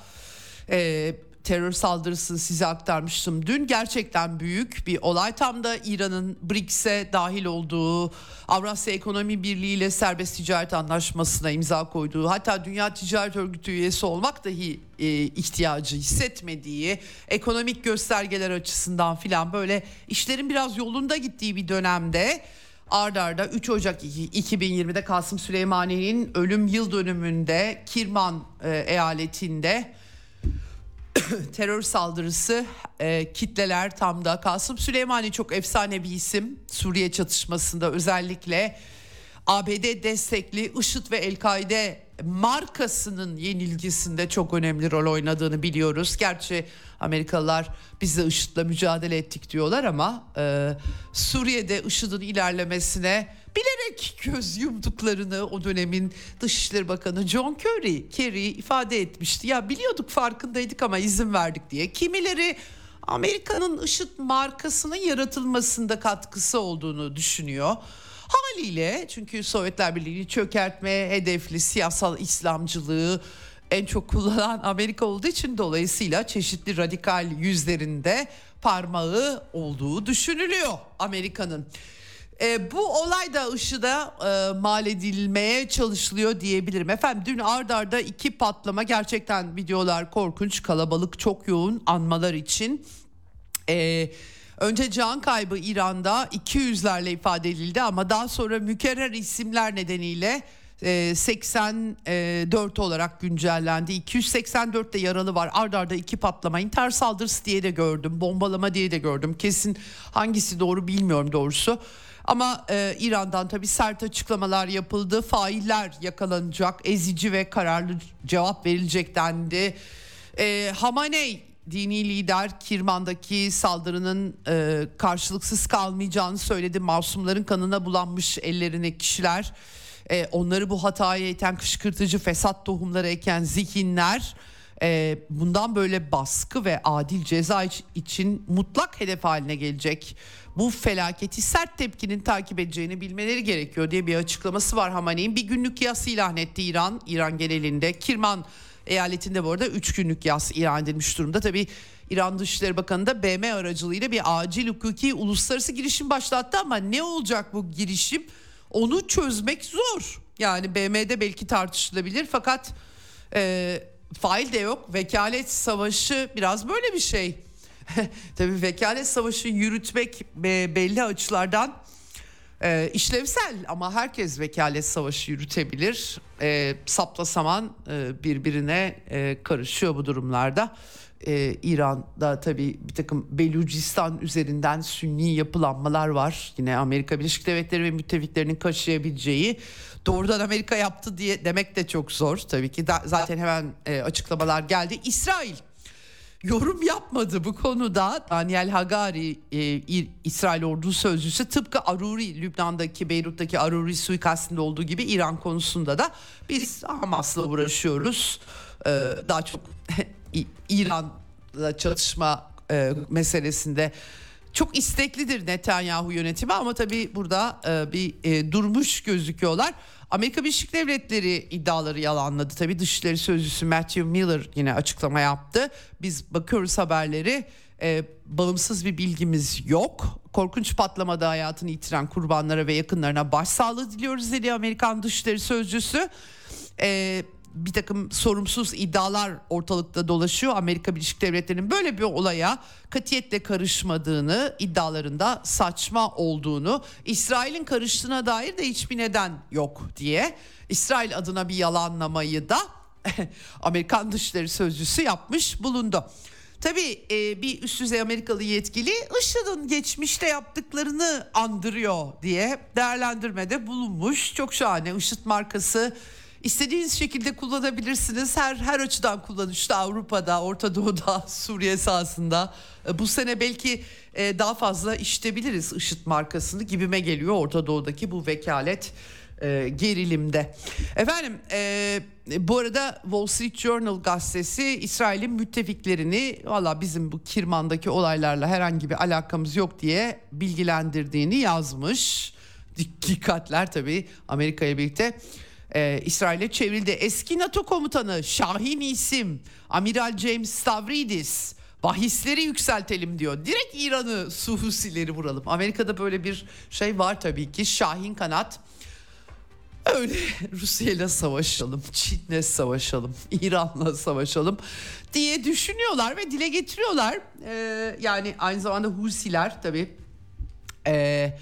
e, terör saldırısı size aktarmıştım. Dün gerçekten büyük bir olay. Tam da İran'ın BRICS'e dahil olduğu, Avrasya Ekonomi Birliği ile serbest ticaret anlaşmasına imza koyduğu, hatta Dünya Ticaret Örgütü üyesi olmak dahi e, ihtiyacı hissetmediği, ekonomik göstergeler açısından filan böyle işlerin biraz yolunda gittiği bir dönemde Arda arda 3 Ocak 2020'de Kasım Süleymani'nin ölüm yıl dönümünde Kirman e, eyaletinde terör saldırısı e, kitleler tam da. Kasım Süleymani çok efsane bir isim Suriye çatışmasında özellikle ABD destekli IŞİD ve El-Kaide markasının yenilgisinde çok önemli rol oynadığını biliyoruz. Gerçi Amerikalılar biz de IŞİD'le mücadele ettik diyorlar ama e, Suriye'de IŞİD'in ilerlemesine bilerek göz yumduklarını o dönemin Dışişleri Bakanı John Kerry, Kerry ifade etmişti. Ya biliyorduk farkındaydık ama izin verdik diye. Kimileri Amerika'nın IŞİD markasının yaratılmasında katkısı olduğunu düşünüyor. Haliyle çünkü Sovyetler Birliği çökertme hedefli siyasal İslamcılığı en çok kullanan Amerika olduğu için dolayısıyla çeşitli radikal yüzlerinde parmağı olduğu düşünülüyor Amerika'nın. E, bu olay da IŞİD'e e, mal edilmeye çalışılıyor diyebilirim. Efendim dün ard arda iki patlama gerçekten videolar korkunç kalabalık çok yoğun anmalar için. E, önce can kaybı İran'da 200'lerle ifade edildi ama daha sonra mükerrer isimler nedeniyle 84 olarak güncellendi. 284 yaralı var. Ardarda arda iki patlama. intihar saldırısı diye de gördüm. Bombalama diye de gördüm. Kesin hangisi doğru bilmiyorum doğrusu. Ama e, İran'dan tabii sert açıklamalar yapıldı. Failler yakalanacak, ezici ve kararlı cevap verilecek dendi. E, Hamaney dini lider Kirman'daki saldırının e, karşılıksız kalmayacağını söyledi. Masumların kanına bulanmış ellerine kişiler e, onları bu hataya iten kışkırtıcı fesat tohumları eken zihinler e, bundan böyle baskı ve adil ceza için mutlak hedef haline gelecek. Bu felaketi sert tepkinin takip edeceğini bilmeleri gerekiyor diye bir açıklaması var Hamaney'in. Bir günlük yas ilan etti İran, İran genelinde. Kirman eyaletinde bu arada 3 günlük yas ilan edilmiş durumda. Tabii İran Dışişleri Bakanı da BM aracılığıyla bir acil hukuki uluslararası girişim başlattı ama ne olacak bu girişim? Onu çözmek zor. Yani BM'de belki tartışılabilir fakat e, fail de yok. Vekalet savaşı biraz böyle bir şey. Tabii vekalet savaşı yürütmek belli açılardan e, işlevsel ama herkes vekalet savaşı yürütebilir. E, sapla saman e, birbirine e, karışıyor bu durumlarda e, İran'da tabii bir takım Belucistan üzerinden sünni yapılanmalar var. Yine Amerika Birleşik Devletleri ve müttefiklerinin kaşıyabileceği doğrudan Amerika yaptı diye demek de çok zor. Tabii ki da, zaten hemen e, açıklamalar geldi. İsrail yorum yapmadı bu konuda. Daniel Hagari e, İsrail ordu sözcüsü tıpkı Aruri Lübnan'daki Beyrut'taki Aruri suikastinde olduğu gibi İran konusunda da biz Hamas'la uğraşıyoruz. Ee, daha çok İran'la çatışma e, meselesinde çok isteklidir Netanyahu yönetimi ama tabii burada e, bir e, durmuş gözüküyorlar. Amerika Birleşik Devletleri iddiaları yalanladı. Tabii Dışişleri Sözcüsü Matthew Miller yine açıklama yaptı. Biz bakıyoruz haberleri. E, bağımsız bir bilgimiz yok. Korkunç patlamada hayatını yitiren kurbanlara ve yakınlarına başsağlığı diliyoruz dedi Amerikan Dışişleri Sözcüsü. E, bir takım sorumsuz iddialar ortalıkta dolaşıyor. Amerika Birleşik Devletleri'nin böyle bir olaya katiyetle karışmadığını, iddialarında saçma olduğunu, İsrail'in karıştığına dair de hiçbir neden yok diye İsrail adına bir yalanlamayı da Amerikan Dışişleri Sözcüsü yapmış bulundu. Tabii e, bir üst düzey Amerikalı yetkili IŞİD'in geçmişte yaptıklarını andırıyor diye değerlendirmede bulunmuş. Çok şahane IŞİD markası İstediğiniz şekilde kullanabilirsiniz. Her her açıdan kullanışlı Avrupa'da, Orta Doğu'da, Suriye sahasında. E, bu sene belki e, daha fazla işitebiliriz IŞİD markasını gibime geliyor Orta Doğu'daki bu vekalet e, gerilimde. Efendim e, bu arada Wall Street Journal gazetesi İsrail'in müttefiklerini valla bizim bu Kirman'daki olaylarla herhangi bir alakamız yok diye bilgilendirdiğini yazmış. Dikkatler tabii Amerika ile birlikte e, İsrail'e çevrildi. Eski NATO komutanı Şahin isim Amiral James Stavridis bahisleri yükseltelim diyor. Direkt İran'ı Suhusileri vuralım. Amerika'da böyle bir şey var tabii ki Şahin kanat. Öyle Rusya'yla savaşalım, Çin'le savaşalım, İran'la savaşalım diye düşünüyorlar ve dile getiriyorlar. Ee, yani aynı zamanda Husiler tabii e,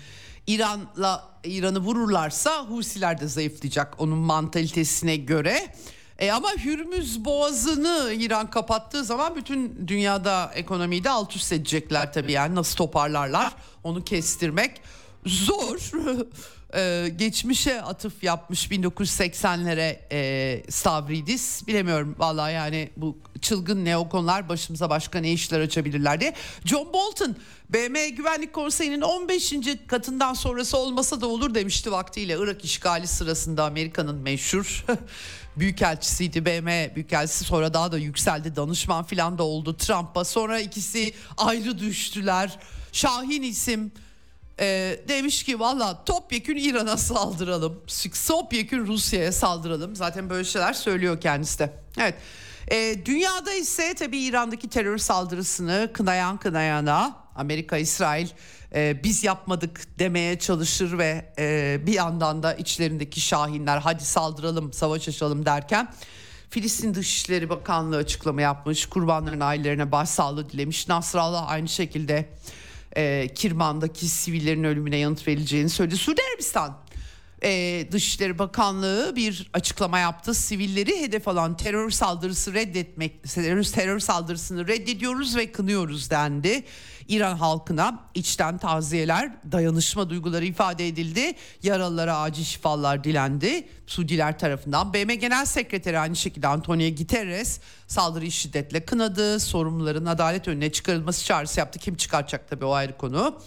İran'la İran'ı vururlarsa Husiler de zayıflayacak onun mantalitesine göre. E ama Hürmüz Boğazı'nı İran kapattığı zaman bütün dünyada ekonomiyi de alt üst edecekler tabii yani nasıl toparlarlar onu kestirmek zor. ee, geçmişe atıf yapmış 1980'lere e, Stavridis. Bilemiyorum vallahi yani bu çılgın neokonlar başımıza başka ne işler açabilirler diye. John Bolton BM Güvenlik Konseyi'nin 15. katından sonrası olmasa da olur demişti vaktiyle. Irak işgali sırasında Amerika'nın meşhur büyükelçisiydi. BM büyükelçisi sonra daha da yükseldi. Danışman filan da oldu Trump'a. Sonra ikisi ayrı düştüler. Şahin isim e, demiş ki valla topyekün İran'a saldıralım. Topyekün Rusya'ya saldıralım. Zaten böyle şeyler söylüyor kendisi de. Evet. E, dünyada ise tabii İran'daki terör saldırısını kınayan kınayana Amerika İsrail e, biz yapmadık demeye çalışır ve e, bir yandan da içlerindeki şahinler hadi saldıralım savaş açalım derken Filistin Dışişleri Bakanlığı açıklama yapmış. Kurbanların ailelerine başsağlığı dilemiş. Nasrallah aynı şekilde e, Kirman'daki sivillerin ölümüne yanıt verileceğini söyledi. Suudi Arabistan e, Dışişleri Bakanlığı bir açıklama yaptı. Sivilleri hedef alan terör saldırısı reddetmek, terör, terör saldırısını reddediyoruz ve kınıyoruz dendi. İran halkına içten taziyeler, dayanışma duyguları ifade edildi. Yaralılara acil şifalar dilendi. Suudiler tarafından BM Genel Sekreteri aynı şekilde Antonio Guterres saldırıyı şiddetle kınadı. Sorumluların adalet önüne çıkarılması çağrısı yaptı. Kim çıkaracak tabii o ayrı konu.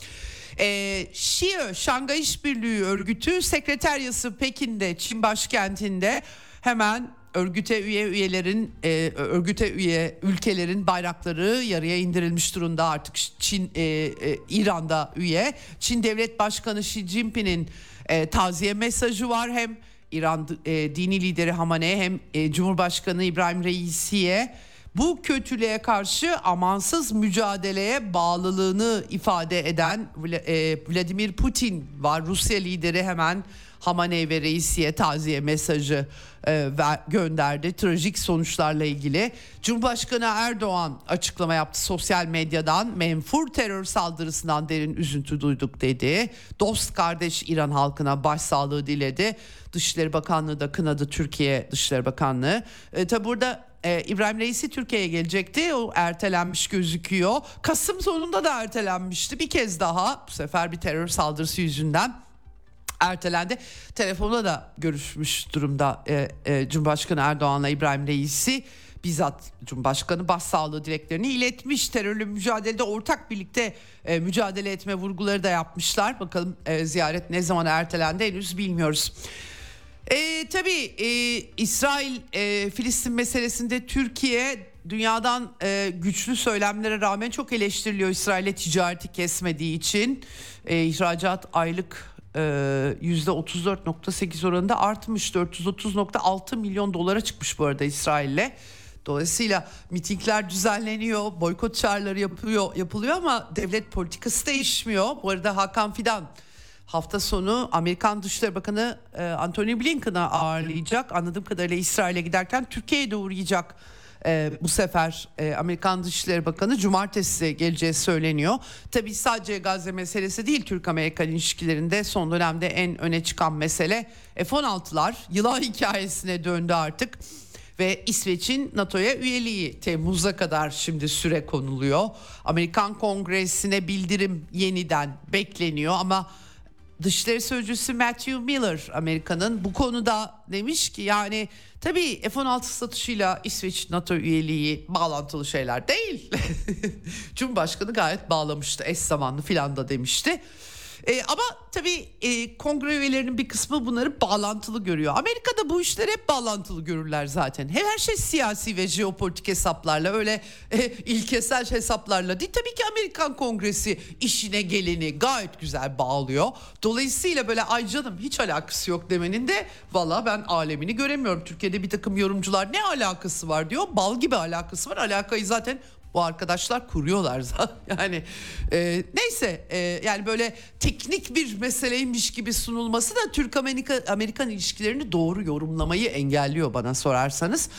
E, Şiö Şangay İşbirliği Örgütü sekreteryası Pekin'de Çin başkentinde hemen örgüte üye üyelerin e, örgüte üye ülkelerin bayrakları yarıya indirilmiş durumda artık Çin e, e, İran'da üye Çin Devlet Başkanı Xi Jinping'in e, taziye mesajı var hem İran e, dini lideri Hamaney'e hem e, Cumhurbaşkanı İbrahim Reisi'ye bu kötülüğe karşı amansız mücadeleye bağlılığını ifade eden e, Vladimir Putin var. Rusya lideri hemen Hamaney ve Reisi'ye taziye mesajı e, gönderdi. Trajik sonuçlarla ilgili. Cumhurbaşkanı Erdoğan açıklama yaptı sosyal medyadan. Menfur terör saldırısından derin üzüntü duyduk dedi. Dost kardeş İran halkına başsağlığı diledi. Dışişleri Bakanlığı da kınadı Türkiye Dışişleri Bakanlığı. E, tabi burada e, İbrahim Reisi Türkiye'ye gelecekti. O ertelenmiş gözüküyor. Kasım sonunda da ertelenmişti. Bir kez daha bu sefer bir terör saldırısı yüzünden ertelendi. Telefonda da görüşmüş durumda e, e, Cumhurbaşkanı Erdoğan'la İbrahim Reisi bizzat Cumhurbaşkanı başsağlığı dileklerini iletmiş. Terörle mücadelede ortak birlikte e, mücadele etme vurguları da yapmışlar. Bakalım e, ziyaret ne zaman ertelendi henüz bilmiyoruz. E, tabii e, İsrail e, Filistin meselesinde Türkiye dünyadan e, güçlü söylemlere rağmen çok eleştiriliyor İsrail'e ticareti kesmediği için. E, ihracat aylık %34.8 e, oranında artmış 430.6 milyon dolara çıkmış bu arada İsrail'le. Dolayısıyla mitingler düzenleniyor, boykot çağrıları yapıyor, yapılıyor ama devlet politikası değişmiyor. Bu arada Hakan Fidan hafta sonu Amerikan Dışişleri Bakanı e, Anthony Blinken'a ağırlayacak. Anladığım kadarıyla İsrail'e giderken Türkiye'ye de uğrayacak. E, bu sefer e, Amerikan Dışişleri Bakanı cumartesi geleceği söyleniyor. Tabii sadece Gazze meselesi değil Türk-Amerikan ilişkilerinde son dönemde en öne çıkan mesele F-16'lar yılan hikayesine döndü artık ve İsveç'in NATO'ya üyeliği Temmuz'a kadar şimdi süre konuluyor. Amerikan Kongresi'ne bildirim yeniden bekleniyor ama Dışişleri Sözcüsü Matthew Miller Amerika'nın bu konuda demiş ki yani tabii F-16 satışıyla İsveç NATO üyeliği bağlantılı şeyler değil. Cumhurbaşkanı gayet bağlamıştı eş zamanlı filan da demişti. E, ama tabii e, kongre üyelerinin bir kısmı bunları bağlantılı görüyor. Amerika'da bu işler hep bağlantılı görürler zaten. Her, her şey siyasi ve jeopolitik hesaplarla öyle e, ilkesel hesaplarla değil. Tabii ki Amerikan Kongresi işine geleni gayet güzel bağlıyor. Dolayısıyla böyle ay canım hiç alakası yok demenin de valla ben alemini göremiyorum. Türkiye'de bir takım yorumcular ne alakası var diyor. Bal gibi alakası var. Alakayı zaten bu arkadaşlar kuruyorlar yani e, neyse e, yani böyle teknik bir meseleymiş gibi sunulması da Türk Amerika Amerikan ilişkilerini doğru yorumlamayı engelliyor bana sorarsanız.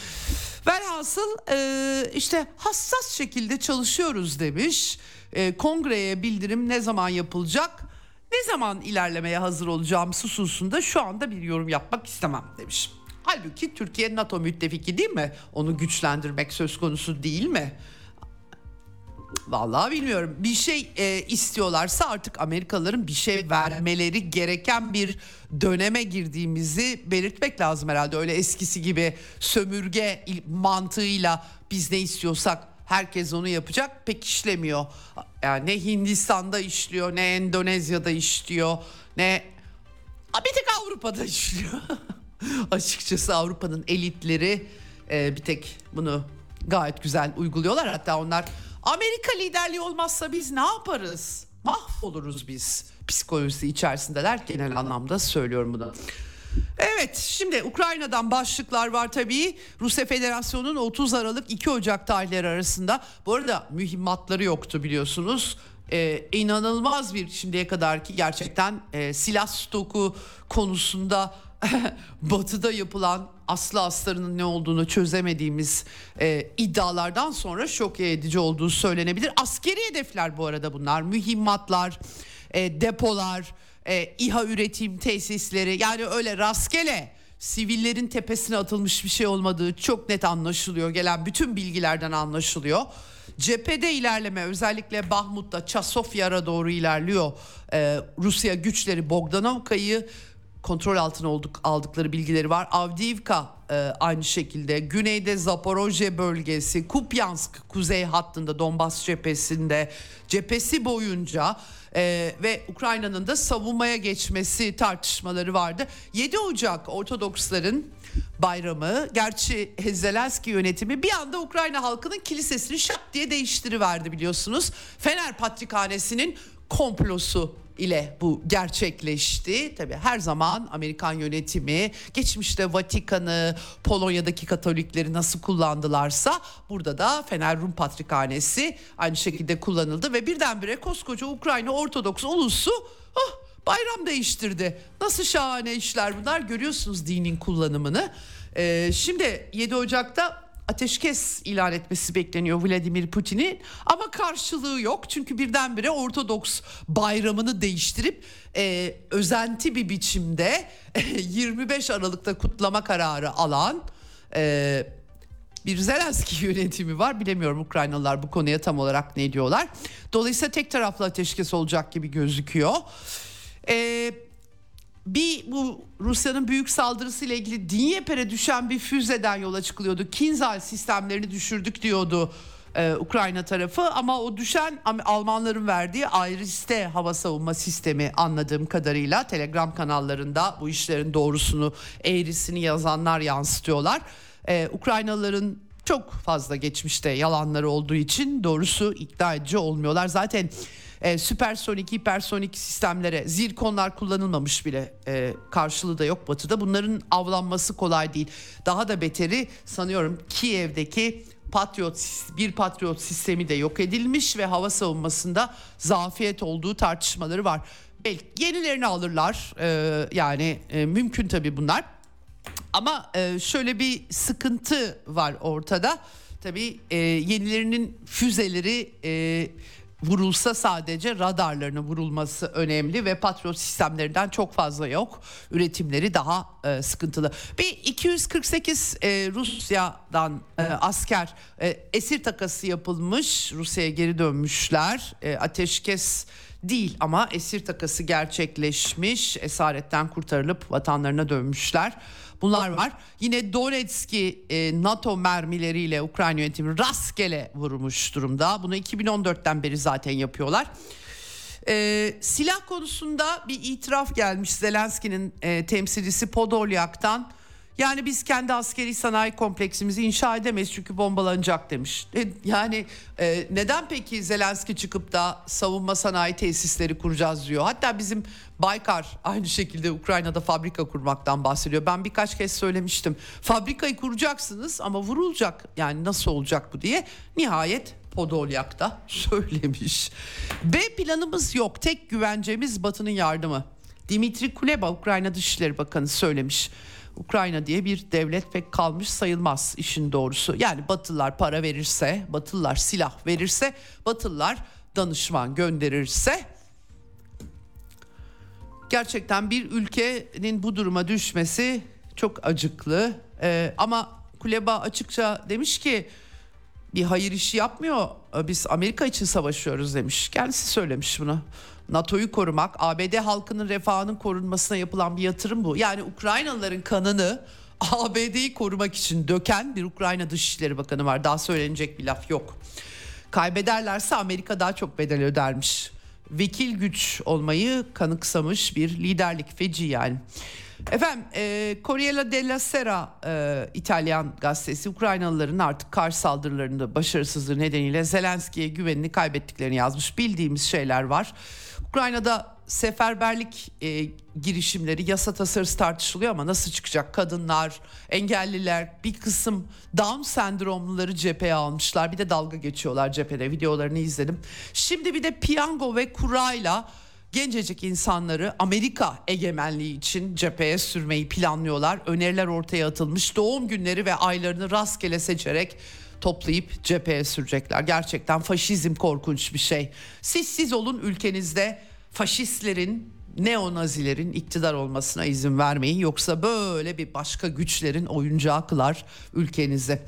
Velhasıl e, işte hassas şekilde çalışıyoruz demiş. E, kongreye bildirim ne zaman yapılacak? Ne zaman ilerlemeye hazır olacağım hususunda şu anda bir yorum yapmak istemem demiş. Halbuki Türkiye NATO müttefiki değil mi? Onu güçlendirmek söz konusu değil mi? Vallahi bilmiyorum. Bir şey e, istiyorlarsa artık Amerikalıların bir şey vermeleri gereken bir döneme girdiğimizi belirtmek lazım herhalde. Öyle eskisi gibi sömürge mantığıyla biz ne istiyorsak herkes onu yapacak pek işlemiyor. Yani ne Hindistan'da işliyor, ne Endonezya'da işliyor, ne bir tek Avrupa'da işliyor. Açıkçası Avrupa'nın elitleri e, bir tek bunu gayet güzel uyguluyorlar. Hatta onlar Amerika liderliği olmazsa biz ne yaparız? Mahvoluruz biz. Psikolojisi içerisindeler genel anlamda söylüyorum bunu. Evet şimdi Ukrayna'dan başlıklar var tabii. Rusya Federasyonu'nun 30 Aralık 2 Ocak tarihleri arasında bu arada mühimmatları yoktu biliyorsunuz. e, inanılmaz bir şimdiye kadarki gerçekten e, silah stoku konusunda batıda yapılan aslı aslarının ne olduğunu çözemediğimiz e, iddialardan sonra şok edici olduğu söylenebilir. Askeri hedefler bu arada bunlar mühimmatlar, e, depolar, e, İHA üretim tesisleri yani öyle rastgele sivillerin tepesine atılmış bir şey olmadığı çok net anlaşılıyor. Gelen bütün bilgilerden anlaşılıyor. Cephede ilerleme özellikle Bahmut'ta Çasofyar'a doğru ilerliyor. Ee, Rusya güçleri Bogdanovka'yı kontrol altına olduk, aldıkları bilgileri var. Avdiivka e, aynı şekilde güneyde Zaporojye bölgesi, Kupyansk kuzey hattında Donbas cephesinde cephesi boyunca e, ve Ukrayna'nın da savunmaya geçmesi tartışmaları vardı. 7 Ocak Ortodoksların bayramı gerçi Zelenski yönetimi bir anda Ukrayna halkının kilisesini şak diye değiştiriverdi biliyorsunuz. Fener Patrikhanesi'nin komplosu ile bu gerçekleşti. Tabi her zaman Amerikan yönetimi geçmişte Vatikan'ı, Polonya'daki Katolikleri nasıl kullandılarsa burada da Fener Rum Patrikhanesi aynı şekilde kullanıldı ve birdenbire koskoca Ukrayna Ortodoks ulusu oh, bayram değiştirdi. Nasıl şahane işler bunlar görüyorsunuz dinin kullanımını. Ee, şimdi 7 Ocak'ta ateşkes ilan etmesi bekleniyor Vladimir Putin'in ama karşılığı yok çünkü birdenbire Ortodoks bayramını değiştirip e, özenti bir biçimde e, 25 Aralık'ta kutlama kararı alan e, bir Zelenski yönetimi var. Bilemiyorum Ukraynalılar bu konuya tam olarak ne diyorlar. Dolayısıyla tek taraflı ateşkes olacak gibi gözüküyor. Eee bir bu Rusya'nın büyük saldırısıyla ilgili Dnieper'e düşen bir füzeden yola çıkılıyordu. Kinzhal sistemlerini düşürdük diyordu e, Ukrayna tarafı ama o düşen Almanların verdiği Iris-T hava savunma sistemi anladığım kadarıyla Telegram kanallarında bu işlerin doğrusunu eğrisini yazanlar yansıtıyorlar. E, Ukraynalıların çok fazla geçmişte yalanları olduğu için doğrusu ikna edici olmuyorlar. Zaten e, süpersonik, hipersonik sistemlere zirkonlar kullanılmamış bile e, karşılığı da yok batıda. Bunların avlanması kolay değil. Daha da beteri sanıyorum Kiev'deki Patriot bir Patriot sistemi de yok edilmiş ve hava savunmasında zafiyet olduğu tartışmaları var. Belki yenilerini alırlar ee, yani e, mümkün tabii bunlar. Ama e, şöyle bir sıkıntı var ortada. Tabii e, yenilerinin füzeleri e, vurulsa sadece radarlarının vurulması önemli ve Patriot sistemlerinden çok fazla yok. Üretimleri daha e, sıkıntılı. Bir 248 e, Rusya'dan e, asker e, esir takası yapılmış. Rusya'ya geri dönmüşler. E, ateşkes değil ama esir takası gerçekleşmiş. Esaretten kurtarılıp vatanlarına dönmüşler. Bunlar var. Yine Donetsk'i e, NATO mermileriyle Ukrayna yönetimi rastgele vurmuş durumda. Bunu 2014'ten beri zaten yapıyorlar. E, silah konusunda bir itiraf gelmiş Zelenski'nin e, temsilcisi Podolyak'tan. Yani biz kendi askeri sanayi kompleksimizi inşa edemeyiz çünkü bombalanacak demiş. E, yani e, neden peki Zelenski çıkıp da savunma sanayi tesisleri kuracağız diyor. Hatta bizim Baykar aynı şekilde Ukrayna'da fabrika kurmaktan bahsediyor. Ben birkaç kez söylemiştim. Fabrikayı kuracaksınız ama vurulacak. Yani nasıl olacak bu diye. Nihayet Podolyak da söylemiş. B planımız yok. Tek güvencemiz Batı'nın yardımı. Dimitri Kuleba Ukrayna Dışişleri Bakanı söylemiş. Ukrayna diye bir devlet pek kalmış sayılmaz işin doğrusu. Yani Batılılar para verirse, Batılılar silah verirse, Batılılar danışman gönderirse gerçekten bir ülkenin bu duruma düşmesi çok acıklı. Ee, ama Kuleba açıkça demiş ki bir hayır işi yapmıyor. Biz Amerika için savaşıyoruz demiş. Kendisi söylemiş bunu. NATO'yu korumak, ABD halkının refahının korunmasına yapılan bir yatırım bu. Yani Ukraynalıların kanını ABD'yi korumak için döken bir Ukrayna Dışişleri Bakanı var. Daha söylenecek bir laf yok. Kaybederlerse Amerika daha çok bedel ödermiş. Vekil güç olmayı kanıksamış bir liderlik feci yani. Efendim e, Corriere della Sera e, İtalyan gazetesi Ukraynalıların artık karşı saldırılarında başarısızlığı nedeniyle Zelenski'ye güvenini kaybettiklerini yazmış. Bildiğimiz şeyler var. Ukrayna'da seferberlik e, girişimleri yasa tasarısı tartışılıyor ama nasıl çıkacak? Kadınlar, engelliler, bir kısım Down sendromluları cepheye almışlar. Bir de dalga geçiyorlar cephede. Videolarını izledim. Şimdi bir de piyango ve kurayla gencecik insanları Amerika egemenliği için cepheye sürmeyi planlıyorlar. Öneriler ortaya atılmış. Doğum günleri ve aylarını rastgele seçerek toplayıp cepheye sürecekler. Gerçekten faşizm korkunç bir şey. Siz siz olun ülkenizde faşistlerin neonazilerin iktidar olmasına izin vermeyin yoksa böyle bir başka güçlerin oyuncağı kılar ülkenizi.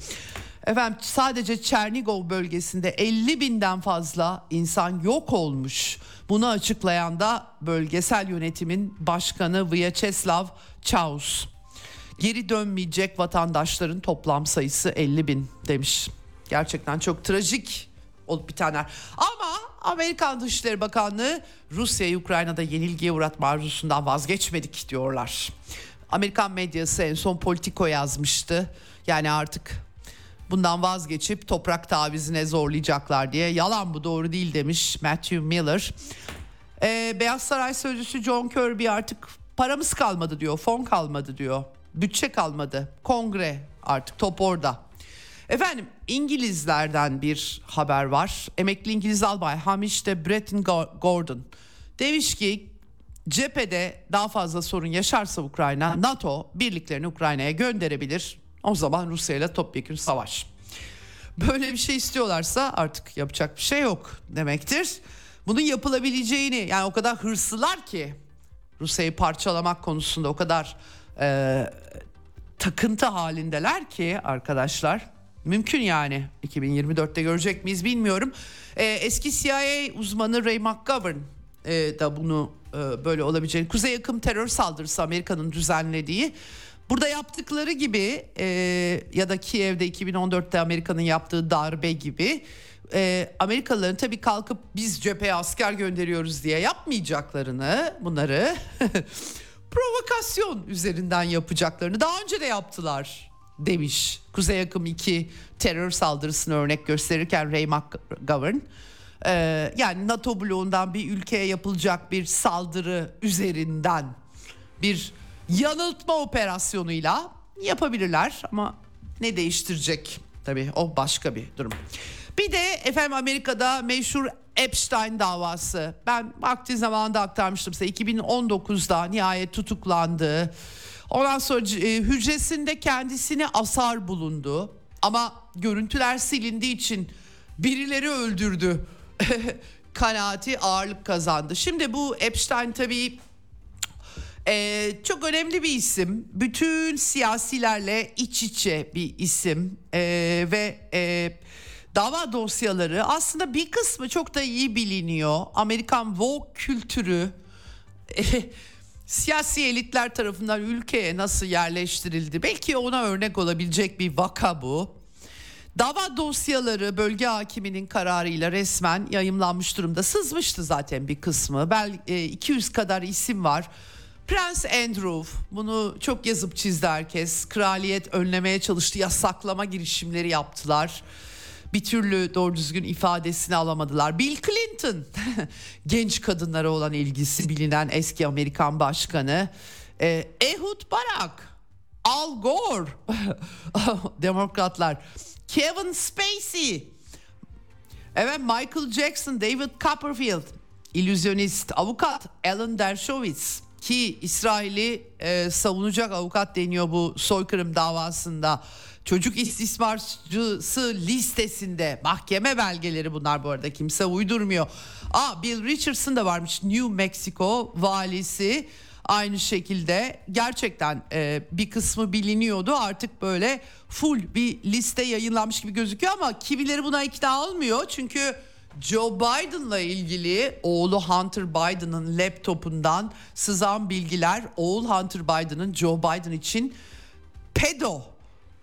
Efendim sadece Çernigov bölgesinde 50 binden fazla insan yok olmuş. Bunu açıklayan da bölgesel yönetimin başkanı Vyacheslav Chaus. Geri dönmeyecek vatandaşların toplam sayısı 50 bin demiş. Gerçekten çok trajik olup bitenler. Ama Amerikan Dışişleri Bakanlığı Rusya'yı Ukrayna'da yenilgiye uğratma arzusundan vazgeçmedik diyorlar. Amerikan medyası en son Politico yazmıştı. Yani artık bundan vazgeçip toprak tavizine zorlayacaklar diye. Yalan bu doğru değil demiş Matthew Miller. Ee, Beyaz Saray Sözcüsü John Kirby artık paramız kalmadı diyor, fon kalmadı diyor. Bütçe kalmadı. Kongre artık top orada. Efendim İngilizlerden bir haber var. Emekli İngiliz albay Hamish de Breton Gordon demiş ki cephede daha fazla sorun yaşarsa Ukrayna NATO birliklerini Ukrayna'ya gönderebilir. O zaman Rusya ile topyekun savaş. Böyle bir şey istiyorlarsa artık yapacak bir şey yok demektir. Bunun yapılabileceğini yani o kadar hırslılar ki Rusya'yı parçalamak konusunda o kadar e, takıntı halindeler ki arkadaşlar mümkün yani 2024'te görecek miyiz bilmiyorum. E, eski CIA uzmanı Ray McGovern e, da bunu e, böyle olabileceğini Kuzey yakın terör saldırısı Amerika'nın düzenlediği Burada yaptıkları gibi e, ya da Kiev'de 2014'te Amerika'nın yaptığı darbe gibi e, Amerikalıların tabii kalkıp biz cepheye asker gönderiyoruz diye yapmayacaklarını bunları provokasyon üzerinden yapacaklarını daha önce de yaptılar demiş. Kuzey Yakım 2 terör saldırısını örnek gösterirken Ray McGovern ee, yani NATO bloğundan bir ülkeye yapılacak bir saldırı üzerinden bir yanıltma operasyonuyla yapabilirler ama ne değiştirecek? Tabii o başka bir durum. Bir de efendim Amerika'da meşhur Epstein davası. Ben vakti zamanında aktarmıştım size. 2019'da nihayet tutuklandı. Ondan sonra e, hücresinde kendisine asar bulundu. Ama görüntüler silindiği için birileri öldürdü. Kanaati ağırlık kazandı. Şimdi bu Epstein tabii ee, çok önemli bir isim. Bütün siyasilerle iç içe bir isim ee, ve e, dava dosyaları aslında bir kısmı çok da iyi biliniyor. Amerikan Vogue kültürü e, siyasi elitler tarafından ülkeye nasıl yerleştirildi? Belki ona örnek olabilecek bir vaka bu. Dava dosyaları bölge hakiminin kararıyla resmen yayımlanmış durumda. Sızmıştı zaten bir kısmı. Bel 200 e, kadar isim var. Prens Andrew bunu çok yazıp çizdi herkes. Kraliyet önlemeye çalıştı, yasaklama girişimleri yaptılar. Bir türlü doğru düzgün ifadesini alamadılar. Bill Clinton genç kadınlara olan ilgisi bilinen eski Amerikan başkanı. Ee, Ehud Barak, Al Gore, demokratlar, Kevin Spacey, evet Michael Jackson, David Copperfield, illüzyonist, avukat Alan Dershowitz, ki İsrail'i e, savunacak avukat deniyor bu soykırım davasında. Çocuk istismarcısı listesinde. Mahkeme belgeleri bunlar bu arada. Kimse uydurmuyor. Aa Bill Richardson da varmış. New Mexico valisi. Aynı şekilde gerçekten e, bir kısmı biliniyordu. Artık böyle full bir liste yayınlanmış gibi gözüküyor ama kimileri buna ikna olmuyor. Çünkü Joe Biden'la ilgili oğlu Hunter Biden'ın laptopundan sızan bilgiler oğul Hunter Biden'ın Joe Biden için pedo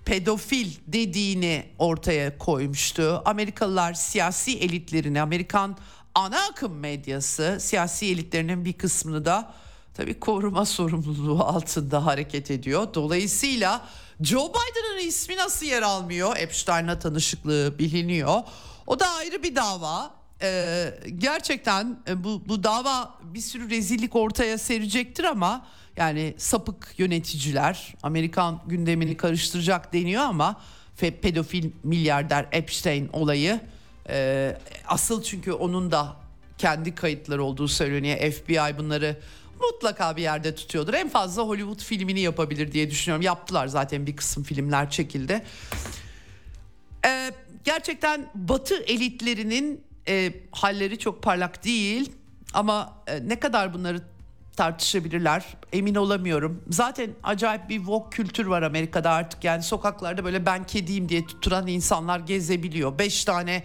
pedofil dediğini ortaya koymuştu. Amerikalılar siyasi elitlerini, Amerikan ana akım medyası siyasi elitlerinin bir kısmını da tabii koruma sorumluluğu altında hareket ediyor. Dolayısıyla Joe Biden'ın ismi nasıl yer almıyor? Epstein'la tanışıklığı biliniyor. O da ayrı bir dava. e, gerçekten e, bu bu dava bir sürü rezillik ortaya serecektir ama yani sapık yöneticiler Amerikan gündemini karıştıracak deniyor ama pedofil milyarder Epstein olayı e, asıl çünkü onun da kendi kayıtları olduğu söyleniyor. FBI bunları mutlaka bir yerde tutuyordur. En fazla Hollywood filmini yapabilir diye düşünüyorum. Yaptılar zaten bir kısım filmler çekildi. Ee, gerçekten Batı elitlerinin e, halleri çok parlak değil ama e, ne kadar bunları tartışabilirler emin olamıyorum. Zaten acayip bir woke kültür var Amerika'da artık yani sokaklarda böyle ben kediyim diye tuturan insanlar gezebiliyor. Beş tane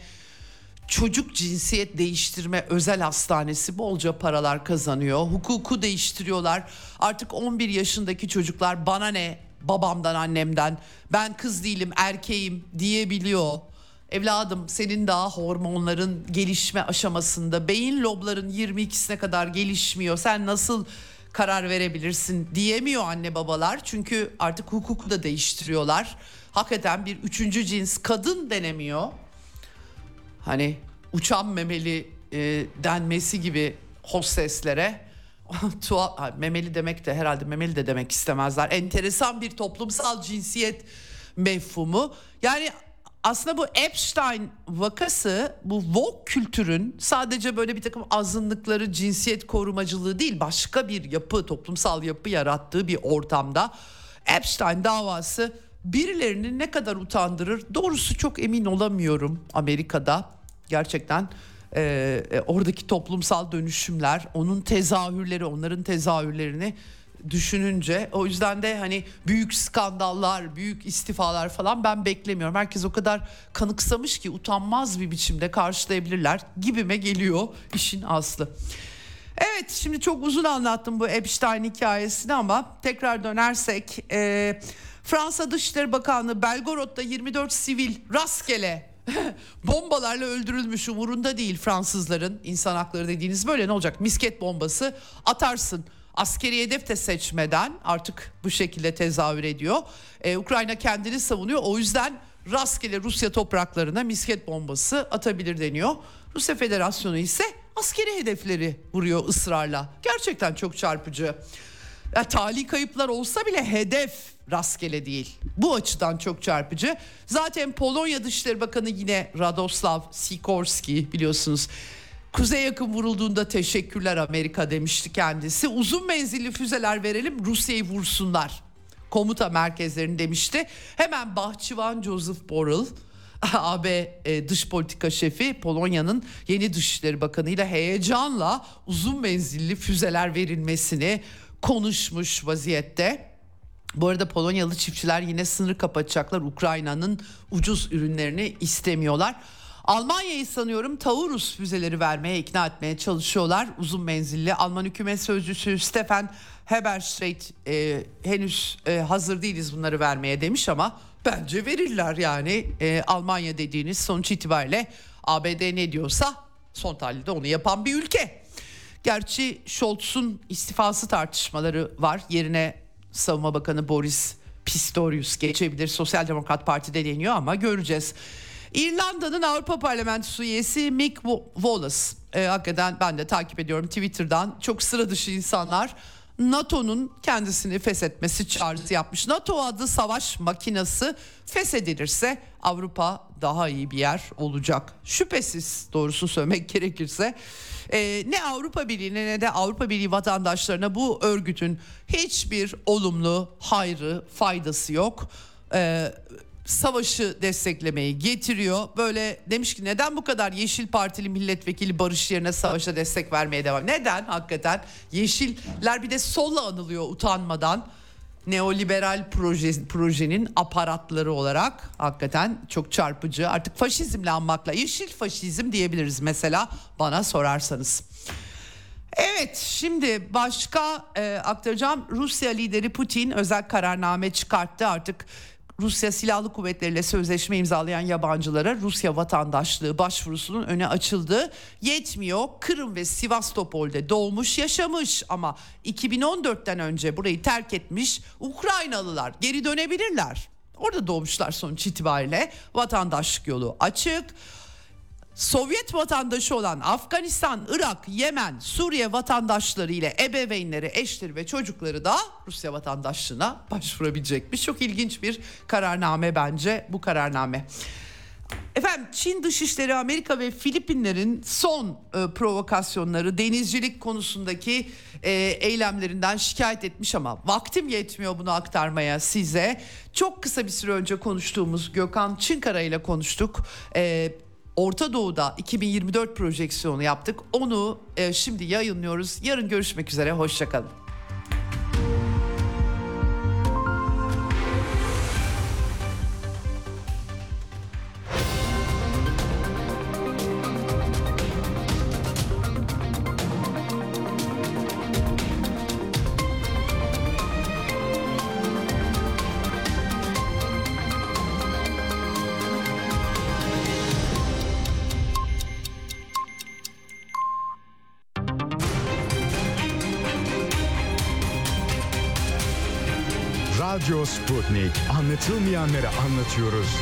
çocuk cinsiyet değiştirme özel hastanesi bolca paralar kazanıyor. Hukuku değiştiriyorlar. Artık 11 yaşındaki çocuklar bana ne babamdan annemden ben kız değilim erkeğim diyebiliyor. Evladım senin daha hormonların gelişme aşamasında beyin lobların 22'sine kadar gelişmiyor. Sen nasıl karar verebilirsin diyemiyor anne babalar. Çünkü artık hukuku da değiştiriyorlar. Hakikaten bir üçüncü cins kadın denemiyor. Hani uçan memeli e, denmesi gibi hosteslere tuhaf memeli demek de herhalde memeli de demek istemezler. Enteresan bir toplumsal cinsiyet mefhumu. Yani aslında bu Epstein vakası bu woke kültürün sadece böyle bir takım azınlıkları cinsiyet korumacılığı değil başka bir yapı toplumsal yapı yarattığı bir ortamda Epstein davası birilerini ne kadar utandırır? Doğrusu çok emin olamıyorum Amerika'da. Gerçekten e, oradaki toplumsal dönüşümler onun tezahürleri onların tezahürlerini düşününce o yüzden de hani büyük skandallar, büyük istifalar falan ben beklemiyorum. Herkes o kadar kanıksamış ki utanmaz bir biçimde karşılayabilirler gibime geliyor işin aslı. Evet şimdi çok uzun anlattım bu Epstein hikayesini ama tekrar dönersek e, Fransa Dışişleri Bakanlığı Belgorod'da 24 sivil rastgele bombalarla öldürülmüş umurunda değil Fransızların insan hakları dediğiniz böyle ne olacak misket bombası atarsın askeri hedef de seçmeden artık bu şekilde tezahür ediyor. Ee, Ukrayna kendini savunuyor o yüzden rastgele Rusya topraklarına misket bombası atabilir deniyor. Rusya Federasyonu ise askeri hedefleri vuruyor ısrarla. Gerçekten çok çarpıcı. Ya, tali kayıplar olsa bile hedef rastgele değil. Bu açıdan çok çarpıcı. Zaten Polonya Dışişleri Bakanı yine Radoslav Sikorski biliyorsunuz Kuzey yakın vurulduğunda teşekkürler Amerika demişti kendisi. Uzun menzilli füzeler verelim Rusya'yı vursunlar. Komuta merkezlerini demişti. Hemen Bahçıvan Joseph Borrell AB e, dış politika şefi Polonya'nın yeni Dışişleri Bakanı ile heyecanla uzun menzilli füzeler verilmesini konuşmuş vaziyette. Bu arada Polonyalı çiftçiler yine sınır kapatacaklar. Ukrayna'nın ucuz ürünlerini istemiyorlar. Almanya'yı sanıyorum Taurus füzeleri vermeye ikna etmeye çalışıyorlar. Uzun menzilli Alman hükümet sözcüsü Stefan Heberstreit e, henüz e, hazır değiliz bunları vermeye demiş ama bence verirler yani. E, Almanya dediğiniz sonuç itibariyle ABD ne diyorsa son tahlilde onu yapan bir ülke. Gerçi Scholz'un istifası tartışmaları var. Yerine Savunma Bakanı Boris Pistorius geçebilir. Sosyal Demokrat Parti'de deniyor ama göreceğiz. İrlanda'nın Avrupa Parlamentosu üyesi Mick Wallace. E, hakikaten ben de takip ediyorum Twitter'dan. Çok sıra dışı insanlar. NATO'nun kendisini feshetmesi çağrısı yapmış. NATO adlı savaş makinası feshedilirse Avrupa daha iyi bir yer olacak. Şüphesiz doğrusunu söylemek gerekirse e, ne Avrupa Birliği'ne ne de Avrupa Birliği vatandaşlarına bu örgütün hiçbir olumlu hayrı faydası yok. E, savaşı desteklemeyi getiriyor. Böyle demiş ki neden bu kadar Yeşil Partili milletvekili Barış yerine savaşa destek vermeye devam? Neden hakikaten? Yeşiller bir de solla anılıyor utanmadan. Neoliberal proje, projenin aparatları olarak hakikaten çok çarpıcı. Artık faşizmle anmakla yeşil faşizm diyebiliriz mesela bana sorarsanız. Evet şimdi başka e, aktaracağım Rusya lideri Putin özel kararname çıkarttı artık Rusya Silahlı Kuvvetleri ile sözleşme imzalayan yabancılara Rusya vatandaşlığı başvurusunun öne açıldı. Yetmiyor. Kırım ve Sivastopol'de doğmuş, yaşamış ama 2014'ten önce burayı terk etmiş Ukraynalılar geri dönebilirler. Orada doğmuşlar sonuç itibariyle vatandaşlık yolu açık. Sovyet vatandaşı olan Afganistan, Irak, Yemen, Suriye vatandaşları ile ebeveynleri, eşleri ve çocukları da Rusya vatandaşlığına başvurabilecekmiş. Çok ilginç bir kararname bence bu kararname. Efendim Çin Dışişleri Amerika ve Filipinlerin son e, provokasyonları denizcilik konusundaki e, eylemlerinden şikayet etmiş ama vaktim yetmiyor bunu aktarmaya size. Çok kısa bir süre önce konuştuğumuz Gökhan Çınkara ile konuştuk. E, Orta Doğu'da 2024 projeksiyonu yaptık. Onu e, şimdi yayınlıyoruz. Yarın görüşmek üzere. Hoşçakalın. Radyo Sputnik. Anlatılmayanları anlatıyoruz.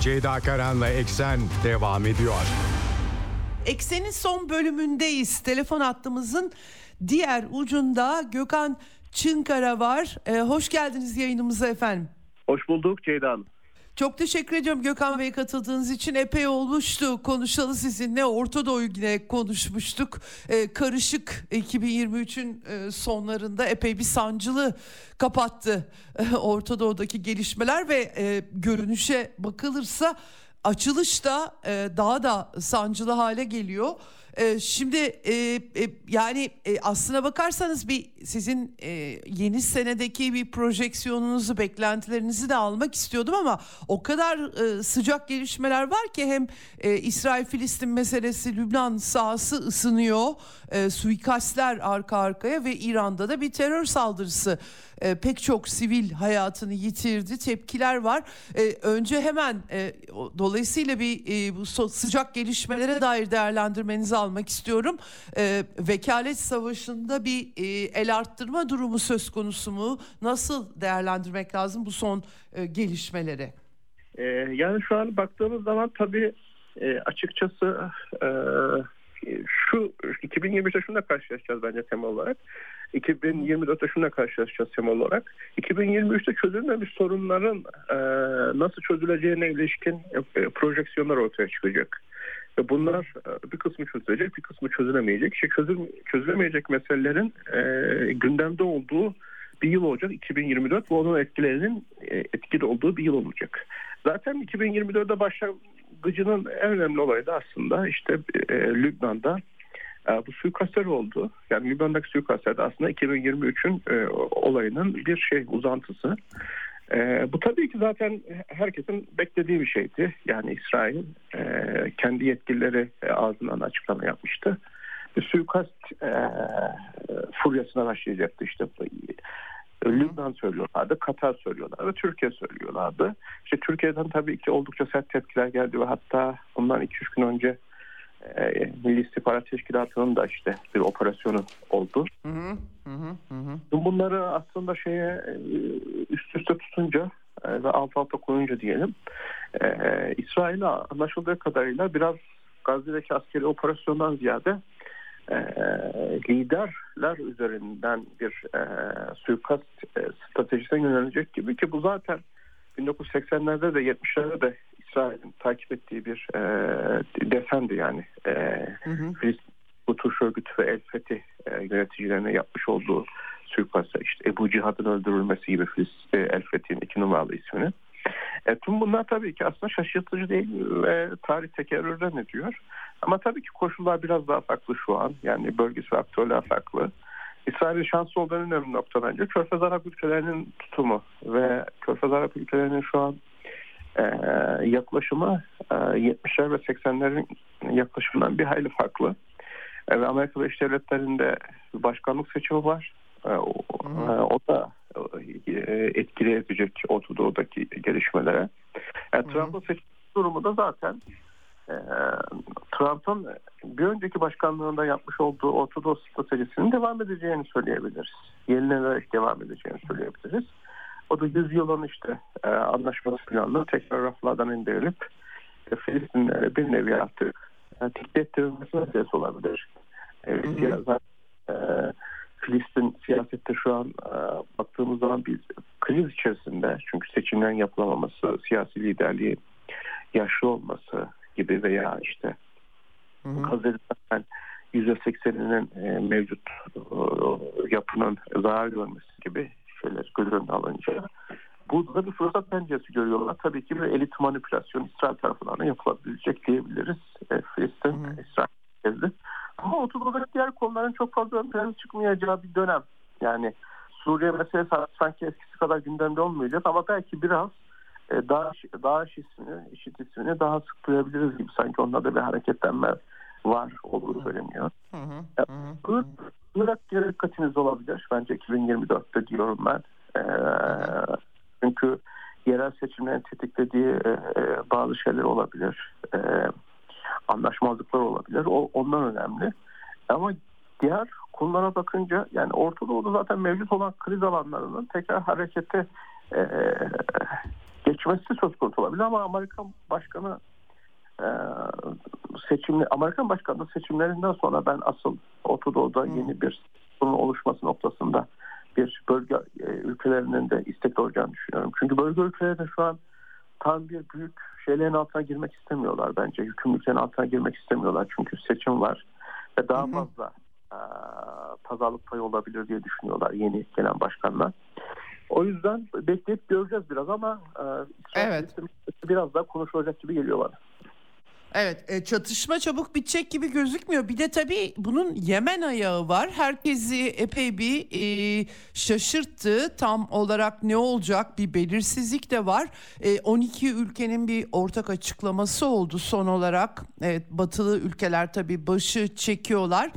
Ceyda Karan'la Eksen devam ediyor. Eksen'in son bölümündeyiz. Telefon hattımızın diğer ucunda Gökhan Çınkara var. Ee, hoş geldiniz yayınımıza efendim. Hoş bulduk Ceyda Hanım. Çok teşekkür ediyorum Gökhan Bey katıldığınız için. Epey olmuştu konuşalı sizinle. Orta Doğu yine konuşmuştuk. Ee, karışık 2023'ün e, sonlarında epey bir sancılı kapattı e, Orta Doğu'daki gelişmeler ve e, görünüşe bakılırsa açılış da e, daha da sancılı hale geliyor. E, şimdi e, e, yani e, aslına bakarsanız bir sizin yeni senedeki bir projeksiyonunuzu, beklentilerinizi de almak istiyordum ama o kadar sıcak gelişmeler var ki hem İsrail-Filistin meselesi, Lübnan sahası ısınıyor, e, suikastler arka arkaya ve İran'da da bir terör saldırısı pek çok sivil hayatını yitirdi. Tepkiler var. Önce hemen dolayısıyla bir bu sıcak gelişmelere dair değerlendirmenizi almak istiyorum. E, vekalet savaşında bir e, el arttırma durumu söz konusu mu? Nasıl değerlendirmek lazım bu son e, gelişmeleri? Ee, yani şu an baktığımız zaman tabii e, açıkçası e, şu 2023'te şununla karşılaşacağız bence temel olarak. 2024'te şununla karşılaşacağız temel olarak. 2023'te çözülmemiş sorunların e, nasıl çözüleceğine ilişkin e, projeksiyonlar ortaya çıkacak. Ve bunlar e, bir kısmı çözülecek, bir kısmı çözülemeyecek. İşte çözül, çözülemeyecek meselelerin e, gündemde olduğu bir yıl olacak 2024 ve onun etkilerinin e, etkili olduğu bir yıl olacak. Zaten 2024'de başlangıcının en önemli olayı da aslında işte e, Lübnan'da e, bu suikastler oldu. Yani Lübnan'daki suikastler de aslında 2023'ün e, olayının bir şey uzantısı. E, bu tabii ki zaten herkesin beklediği bir şeydi. Yani İsrail e, kendi yetkilileri e, ağzından açıklama yapmıştı. Bir suikast e, furyasına başlayacaktı işte. Lübnan söylüyorlardı, Katar söylüyorlardı, Türkiye söylüyorlardı. İşte Türkiye'den tabii ki oldukça sert tepkiler geldi ve hatta bundan 2-3 gün önce e, Milli İstihbarat Teşkilatı'nın da işte bir operasyonu oldu. Hı hı, hı hı. Bunları aslında şeye e, üst üste tutunca e, ve alt alta koyunca diyelim e, İsrail'e anlaşıldığı kadarıyla biraz Gazze'deki askeri operasyondan ziyade e, liderler üzerinden bir e, suikast e, stratejisine yönelecek gibi ki bu zaten 1980'lerde de 70'lerde de İsrail'in takip ettiği bir e, defendi yani. E, hı hı. Filistin Kurtuluş Örgütü ve El Fethi e, yöneticilerine yapmış olduğu suikastlar işte Ebu Cihad'ın öldürülmesi gibi Filistin, e, El Fethi'nin iki numaralı ismini. E, tüm bunlar tabii ki aslında şaşırtıcı değil ve tarih tekerrürden ediyor. Ama tabii ki koşullar biraz daha farklı şu an. Yani bölgesi ve aktörler farklı. İsrail'in şanslı olduğu en önemli nokta bence Körfez Arap ülkelerinin tutumu ve Körfez Arap ülkelerinin şu an e, yaklaşımı e, 70'ler ve 80'lerin yaklaşımından bir hayli farklı. E, ve Amerika Birleşik Devletleri'nde başkanlık seçimi var. E, o, e, o da e, etkili edecek Orta Doğu'daki gelişmelere. Yani Trump'ın seçim durumu da zaten e, Trump'ın bir önceki başkanlığında yapmış olduğu Orta Doğu stratejisinin devam edeceğini söyleyebiliriz. Yenilenerek devam edeceğini söyleyebiliriz. O da 100 yılın işte e, anlaşması planlı tekrar raflardan indirilip e, Filistinlere bir nevi artık e, dikte ettirilmesi meselesi olabilir. E, hı e, Filistin siyasette şu an e, baktığımız zaman bir kriz içerisinde. Çünkü seçimlerin yapılamaması, siyasi liderliği yaşlı olması gibi veya işte Gazze'den %80'inin e, mevcut e, yapının zarar görmesi gibi şeyler göz önüne alınca burada bir fırsat penceresi görüyorlar. Tabii ki bir elit manipülasyon İsrail tarafından yapılabilecek diyebiliriz. E, Filistin, İsrail Ama Ortadoğu'daki diğer konuların çok fazla ön plana çıkmayacağı bir dönem. Yani Suriye meselesi sanki eskisi kadar gündemde olmayacak ama belki biraz e, daha daha ismini, IŞİD ismini daha sık duyabiliriz gibi sanki onlarda bir hareketlenme var olduğu söyleniyor. Hı hı, hı, Irak dikkatiniz olabilir bence 2024'te diyorum ben. E, çünkü yerel seçimlerin tetiklediği e, e, bazı şeyler olabilir. E, anlaşmazlıklar olabilir. O, onlar önemli. Ama diğer konulara bakınca yani Orta Doğu'da zaten mevcut olan kriz alanlarının tekrar harekete e, geçmesi söz konusu olabilir ama Amerikan Başkanı e, seçimli Amerikan Başkanı seçimlerinden sonra ben asıl Orta Doğu'da hmm. yeni bir sorun oluşması noktasında bir bölge e, ülkelerinin de istekli olacağını düşünüyorum. Çünkü bölge ülkeleri de şu an tam bir büyük şeylerin altına girmek istemiyorlar bence. Yükümlülüklerin altına girmek istemiyorlar. Çünkü seçim var ve daha hı fazla e, pazarlık payı olabilir diye düşünüyorlar yeni gelen başkanlar. O yüzden bekleyip göreceğiz biraz ama e, evet. biraz daha konuşulacak gibi geliyor bana. Evet e, çatışma çabuk bitecek gibi gözükmüyor. Bir de tabii bunun Yemen ayağı var. Herkesi epey bir e, şaşırttı. Tam olarak ne olacak bir belirsizlik de var. E, 12 ülkenin bir ortak açıklaması oldu son olarak. Evet batılı ülkeler tabii başı çekiyorlar.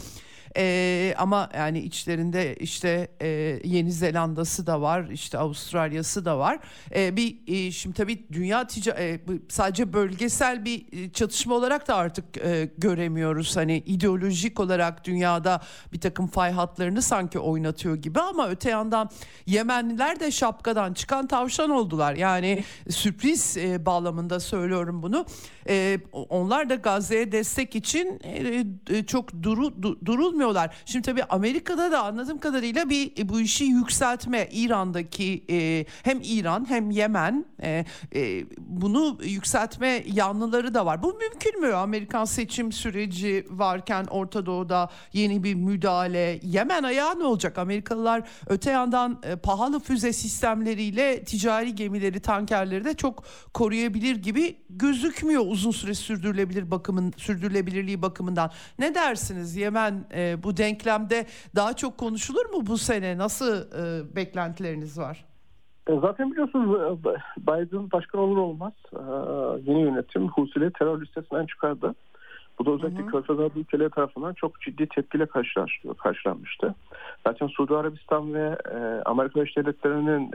E, ama yani içlerinde işte e, Yeni Zelanda'sı da var, işte Avustralya'sı da var. E, bir e, şimdi tabii dünya tica e, sadece bölgesel bir e, çatışma olarak da artık e, göremiyoruz. Hani ideolojik olarak dünyada bir takım fay hatlarını sanki oynatıyor gibi ama öte yandan Yemenliler de şapkadan çıkan tavşan oldular. Yani sürpriz e, bağlamında söylüyorum bunu. E, onlar da Gazze'ye destek için e, e, çok duru, du, durulmuyorlar. Şimdi tabii Amerika'da da anladığım kadarıyla bir e, bu işi yükseltme İran'daki e, hem İran hem Yemen e, e, bunu yükseltme yanlıları da var. Bu mümkün mü? Amerikan seçim süreci varken Orta Doğu'da yeni bir müdahale. Yemen ayağı ne olacak? Amerikalılar öte yandan e, pahalı füze sistemleriyle ticari gemileri, tankerleri de çok koruyabilir gibi gözükmüyor uzun süre sürdürülebilir bakımın sürdürülebilirliği bakımından. Ne dersiniz Yemen e, bu denklemde daha çok konuşulur mu bu sene? Nasıl e, beklentileriniz var? E, zaten biliyorsunuz e, Biden başkan olur olmaz yeni yönetim Husi'yle terör listesinden çıkardı. Bu da özellikle Körfez Arabı ülkeleri tarafından çok ciddi tepkiyle karşılanmıştı. Zaten Suudi Arabistan ve Amerika Birleşik Devletleri'nin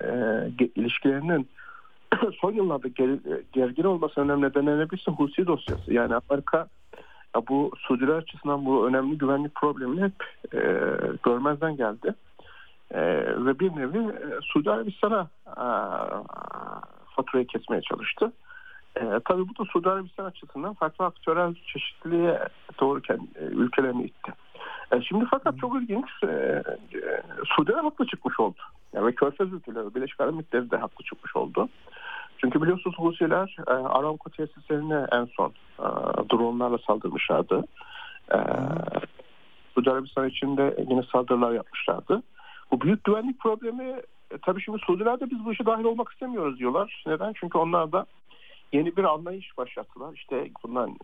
ilişkilerinin son yıllarda ger, gergin olması önemli nedenlerine birisi Husi dosyası. Yani Amerika bu Suudiler açısından bu önemli güvenlik problemini hep e, görmezden geldi. E, ve bir nevi e, Suudi Arabistan'a e, faturayı kesmeye çalıştı. E, tabii bu da Suudi Arabistan açısından farklı aktörel çeşitliliğe doğru kendi, e, ülkelerini itti. E, şimdi fakat çok ilginç e, e, Suudiler haklı çıkmış oldu. Yani ve Körfez ülkeleri, Birleşik Arap Emirlikleri de haklı çıkmış oldu. Çünkü biliyorsunuz Husiler e, Aramco tesislerine en son e, dronlarla saldırmışlardı. E, Suudi Arabistan içinde yine saldırılar yapmışlardı. Bu büyük güvenlik problemi e, tabii şimdi Suudiler de biz bu işe dahil olmak istemiyoruz diyorlar. Neden? Çünkü onlar da yeni bir anlayış başlattılar. İşte bundan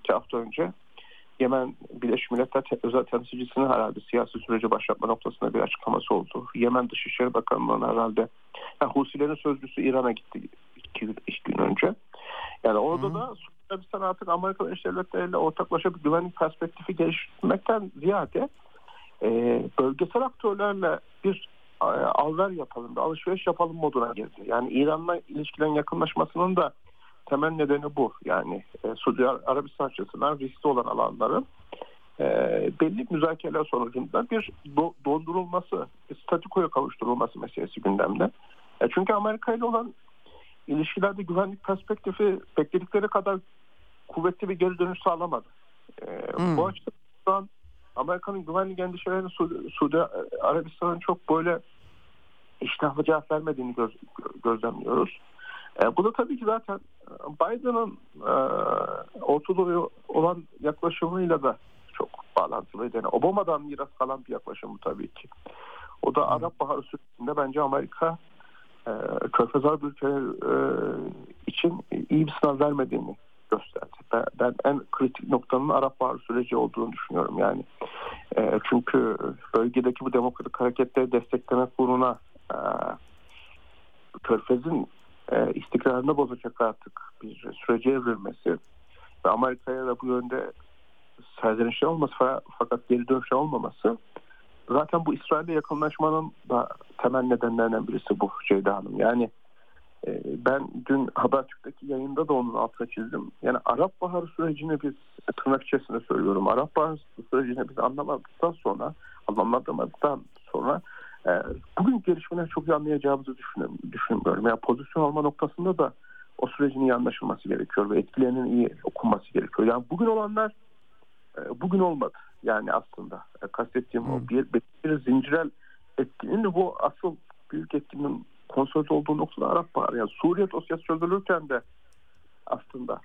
iki hafta önce Yemen Birleşmiş Milletler özel temsilcisinin herhalde siyasi süreci başlatma noktasında bir açıklaması oldu. Yemen Dışişleri Bakanlığı'nın herhalde yani Husilerin sözcüsü İran'a gitti iki, iki gün önce. Yani orada Hı. da Arabistan artık Amerika Birleşik Devletleri ile ortaklaşa bir güvenlik perspektifi geliştirmekten ziyade e, bölgesel aktörlerle bir e, alver yapalım, bir alışveriş yapalım moduna girdi. Yani İran'la ilişkilerin yakınlaşmasının da temel nedeni bu. Yani e, Suudi Arabistan açısından riskli olan alanların e, belli müzakereler sonucunda bir do, dondurulması, bir statikoya kavuşturulması meselesi gündemde. E çünkü Amerika ile olan ilişkilerde güvenlik perspektifi bekledikleri kadar kuvvetli bir geri dönüş sağlamadı. E, hmm. Bu açıdan Amerika'nın güvenlik endişelerini Suudi, Suudi Arabistan'ın çok böyle iştahlı cevap vermediğini göz, gözlemliyoruz. E, bu da tabii ki zaten Biden'ın e, Orta olan yaklaşımıyla da çok bağlantılıydı. Yani Obama'dan miras kalan bir yaklaşım bu tabii ki. O da. Arap Baharı sürecinde bence Amerika e, Körfez Arap ülkeleri e, için iyi bir sınav vermediğini gösterdi. Ben, ben en kritik noktanın Arap Baharı süreci olduğunu düşünüyorum. Yani e, çünkü bölgedeki bu demokratik hareketleri desteklemek uğruna e, Körfez'in e, istikrarını bozacak artık bir sürece evrilmesi ve Amerika'ya da bu yönde serzenişler olması fakat geri dönüşler olmaması zaten bu İsrail'le yakınlaşmanın da temel nedenlerinden birisi bu Ceyda Hanım. Yani e, ben dün Habertürk'teki yayında da onun altına çizdim. Yani Arap Baharı sürecini biz tırnak içerisinde söylüyorum. Arap Baharı sürecini biz anlamadıktan sonra anlamadıktan sonra e, bugün gelişmeleri çok iyi anlayacağımızı düşünüyorum, düşünmüyorum. Yani pozisyon alma noktasında da o sürecin iyi anlaşılması gerekiyor ve etkilerinin iyi okunması gerekiyor. Yani bugün olanlar e, bugün olmadı. Yani aslında e, kastettiğim hmm. o bir, bir zincirel etkinin de bu asıl büyük etkinin konsolide olduğu noktada Arap Baharı. Yani Suriye dosyası çözülürken de aslında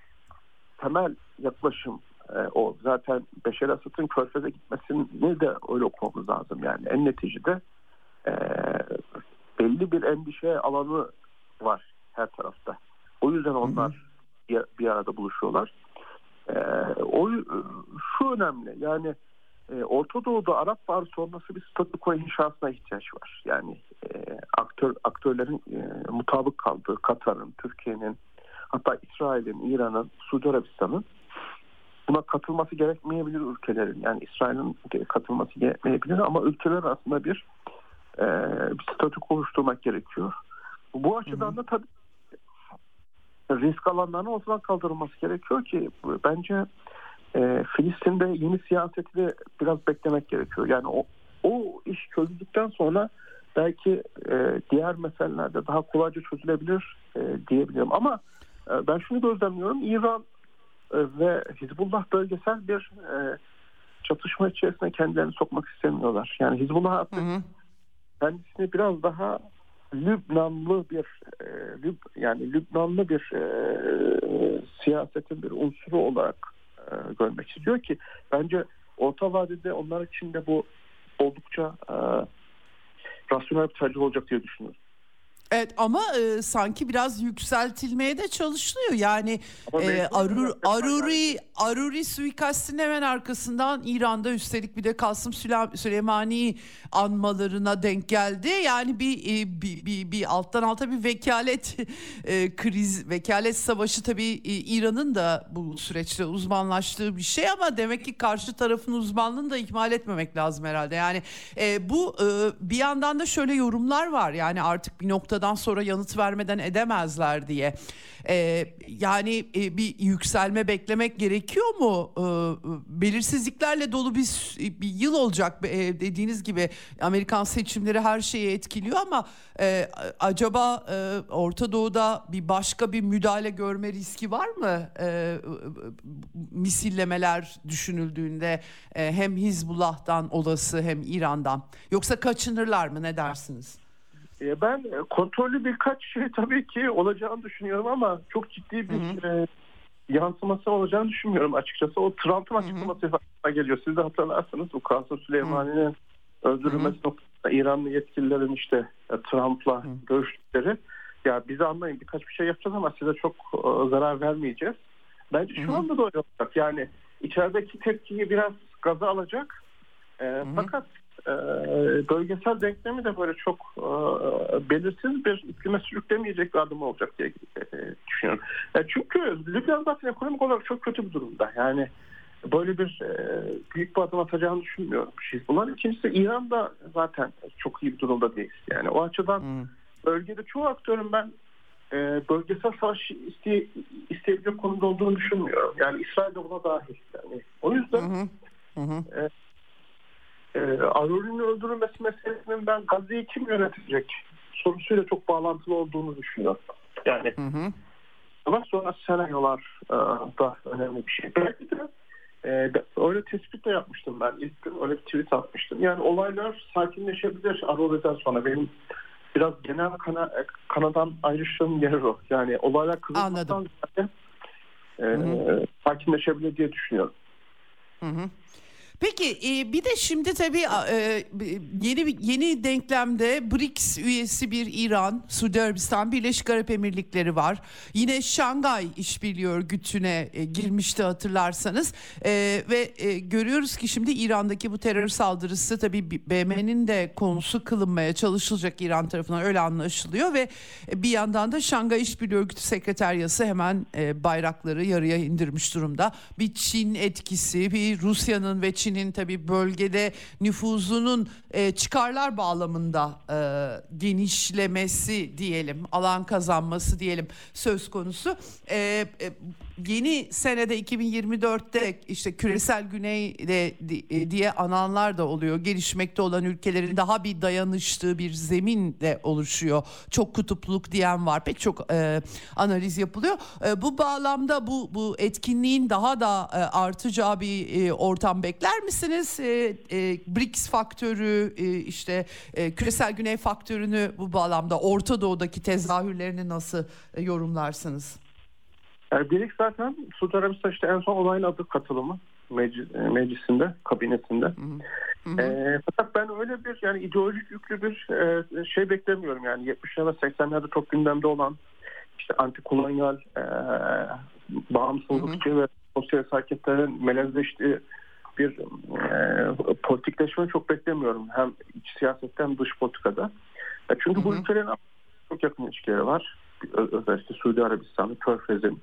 temel yaklaşım e, o. Zaten Beşer Esad'ın Körfez'e gitmesini de öyle okumamız lazım. Yani en neticede e, belli bir endişe alanı var her tarafta. O yüzden onlar hı hı. Bir, arada buluşuyorlar. E, o şu önemli yani e, Orta Doğu'da Arap Baharı sonrası bir statüko inşasına ihtiyaç var. Yani e, aktör aktörlerin e, mutabık kaldığı Katar'ın, Türkiye'nin, hatta İsrail'in, İran'ın, Suudi Arabistan'ın buna katılması gerekmeyebilir ülkelerin. Yani İsrail'in katılması gerekmeyebilir ama ülkeler arasında bir e, bir statü oluşturmak gerekiyor. Bu açıdan da tabii risk alanlarının ortadan kaldırılması gerekiyor ki bence e, Filistin'de yeni siyaseti de biraz beklemek gerekiyor. Yani o, o iş çözüldükten sonra belki e, diğer meselelerde daha kolayca çözülebilir e, diyebilirim. Ama e, ben şunu gözlemliyorum. İran e, ve Hizbullah bölgesel bir e, çatışma içerisine kendilerini sokmak istemiyorlar. Yani Hizbullah artık hı hı. Kendisini biraz daha Lübnanlı bir e, Lüb, yani Lübnanlı bir e, siyasetin bir unsuru olarak e, görmek istiyor ki bence orta vadede onlar için de bu oldukça e, rasyonel bir tercih olacak diye düşünüyorum. Evet ama e, sanki biraz yükseltilmeye de çalışılıyor. Yani e, Arur, Aruri Aruri suikastinin hemen arkasından İran'da üstelik bir de Kasım Süleymani anmalarına denk geldi. Yani bir e, bir, bir, bir alttan alta bir vekalet e, kriz, vekalet savaşı tabii e, İran'ın da bu süreçte uzmanlaştığı bir şey ama demek ki karşı tarafın uzmanlığını da ihmal etmemek lazım herhalde. Yani e, bu e, bir yandan da şöyle yorumlar var. Yani artık bir nokta noktadan sonra yanıt vermeden edemezler diye. Ee, yani e, bir yükselme beklemek gerekiyor mu? Ee, belirsizliklerle dolu bir, bir yıl olacak ee, dediğiniz gibi Amerikan seçimleri her şeyi etkiliyor ama e, acaba e, Orta Doğu'da bir başka bir müdahale görme riski var mı? E, misillemeler düşünüldüğünde e, hem Hizbullah'tan olası hem İran'dan yoksa kaçınırlar mı ne dersiniz? E, ben kontrollü birkaç şey tabii ki olacağını düşünüyorum ama çok ciddi bir hı hı. E, yansıması olacağını düşünmüyorum açıkçası. O Trump'ın açıklaması geliyor. Siz de hatırlarsınız bu Kasım Süleyman'ın öldürülmesi noktasında İranlı yetkililerin işte e, Trump'la görüştükleri ya bizi anlayın birkaç bir şey yapacağız ama size çok e, zarar vermeyeceğiz. Bence şu anda da öyle olacak. Yani içerideki tepkiyi biraz gaza alacak. E, fakat e, bölgesel denklemi de böyle çok e, belirsiz bir iklime sürüklemeyecek bir adım olacak diye e, düşünüyorum. E, çünkü Lübnan zaten ekonomik olarak çok kötü bir durumda. Yani böyle bir e, büyük bir adım atacağını düşünmüyorum. Hizbullah. İkincisi İran da zaten çok iyi bir durumda değil. Yani o açıdan hmm. bölgede çoğu aktörün ben e, bölgesel savaş iste, isteyebilecek konumda olduğunu düşünmüyorum. Yani İsrail de buna dahil. Yani o yüzden hı hı. E, e, Aruri'nin öldürülmesi meselesinin ben Gazze'yi kim yönetecek sorusuyla çok bağlantılı olduğunu düşünüyorum. Yani hı hı. savaş sonrası senaryolar e, da önemli bir şey. Belki de e, öyle tespit de yapmıştım ben. İlk gün öyle bir tweet atmıştım. Yani olaylar sakinleşebilir Arove'den sonra. Benim biraz genel kana, kanadan ayrıştığım yer o. Yani olaylar kızılmaktan ziyade e, sakinleşebilir diye düşünüyorum. Hı hı. Peki e, bir de şimdi tabii e, yeni yeni denklemde BRICS üyesi bir İran, Suudi Arabistan, Birleşik Arap Emirlikleri var. Yine Şangay İşbirliği Örgütü'ne e, girmişti hatırlarsanız. Ve görüyoruz ki şimdi İran'daki bu terör saldırısı tabii BM'nin de konusu kılınmaya çalışılacak İran tarafından öyle anlaşılıyor ve bir yandan da Şangay İşbirliği Örgütü Sekreteryası hemen bayrakları yarıya indirmiş durumda. Bir Çin etkisi, bir Rusya'nın ve Çin Çin'in tabii bölgede nüfuzunun e, çıkarlar bağlamında e, genişlemesi diyelim, alan kazanması diyelim söz konusu. E, e, yeni senede 2024'te işte küresel güneyde e, diye ananlar da oluyor. Gelişmekte olan ülkelerin daha bir dayanıştığı bir zemin de oluşuyor. Çok kutupluluk diyen var. Pek çok e, analiz yapılıyor. E, bu bağlamda bu bu etkinliğin daha da e, artacağı bir e, ortam bekler misiniz? E, e, BRICS faktörü e, işte e, küresel güney faktörünü bu bağlamda Orta Doğu'daki tezahürlerini nasıl e, yorumlarsınız? BRICS zaten Suudi Arabistan işte en son onayladı katılımı meclis, e, meclisinde, kabinesinde. Hı hı. E, fakat ben öyle bir yani ideolojik yüklü bir e, şey beklemiyorum yani 70'lerde 80'lerde çok gündemde olan işte antikolonyal e, bağımsızlıkçı hı hı. ve sosyal hareketlerin melezleştiği bir e, politikleşme çok beklemiyorum. Hem iç siyasette hem dış politikada. E, çünkü hı hı. bu ülkelerin çok yakın ilişkileri var. Özellikle Suudi Arabistan'ın, Körfez'in,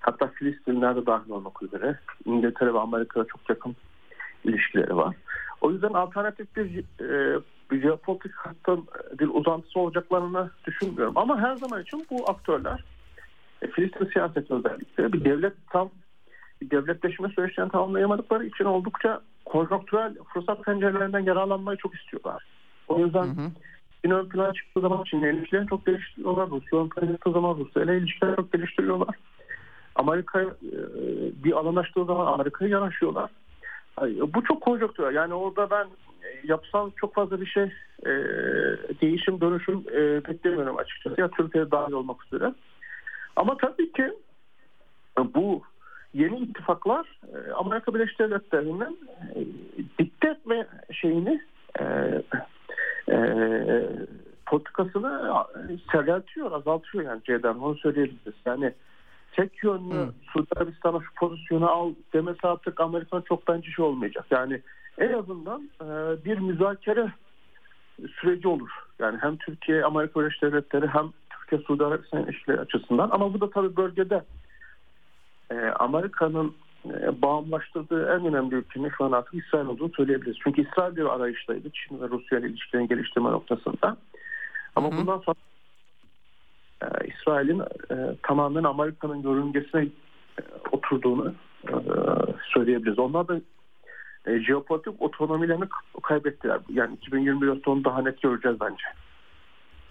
Hatta Filistinler de dahil olmak üzere İngiltere ve Amerika'da çok yakın ilişkileri var. O yüzden alternatif bir, e, bir jeopolitik hattın bir uzantısı olacaklarını düşünmüyorum. Ama her zaman için bu aktörler e, Filistin siyaseti özellikle bir devlet tam bir devletleşme süreçlerini tamamlayamadıkları için oldukça konjonktürel fırsat pencerelerinden yararlanmayı çok istiyorlar. O yüzden hı hı. Çin ön plana çıktığı zaman Çin'le ilişkilerini çok geliştiriyorlar. Rusya ön plana çıktığı zaman Rusya ile ilişkileri çok geliştiriyorlar. Amerika e, bir alan açtığı zaman Amerika'ya yanaşıyorlar. Bu çok konjonktürel. Yani orada ben e, yapısal çok fazla bir şey e, değişim dönüşüm beklemiyorum açıkçası. Ya Türkiye dahil olmak üzere. Ama tabii ki bu yeni ittifaklar Amerika Birleşik Devletleri'nin dikte etme şeyini politikasını seyreltiyor, azaltıyor yani C'den onu söyleyebiliriz. Yani tek yönlü Hı. Suudi Arabistan'a şu pozisyonu al demesi artık Amerikan çok bence şey olmayacak. Yani en azından e, bir müzakere süreci olur. Yani hem Türkiye, Amerika Birleşik Devletleri hem Türkiye, Suudi Arabistan ilişkileri açısından. Ama bu da tabii bölgede e, Amerika'nın e, bağımlaştırdığı en önemli ülkenin şu an artık İsrail olduğunu söyleyebiliriz. Çünkü İsrail bir arayıştaydı Çin ve Rusya ile ilişkilerini geliştirme noktasında. Ama Hı-hı. bundan sonra e, İsrail'in e, tamamen Amerika'nın yörüngesine e, oturduğunu e, söyleyebiliriz. Onlar da e, jeopolitik otonomilerini kaybettiler. Yani 2024'te onu daha net göreceğiz bence.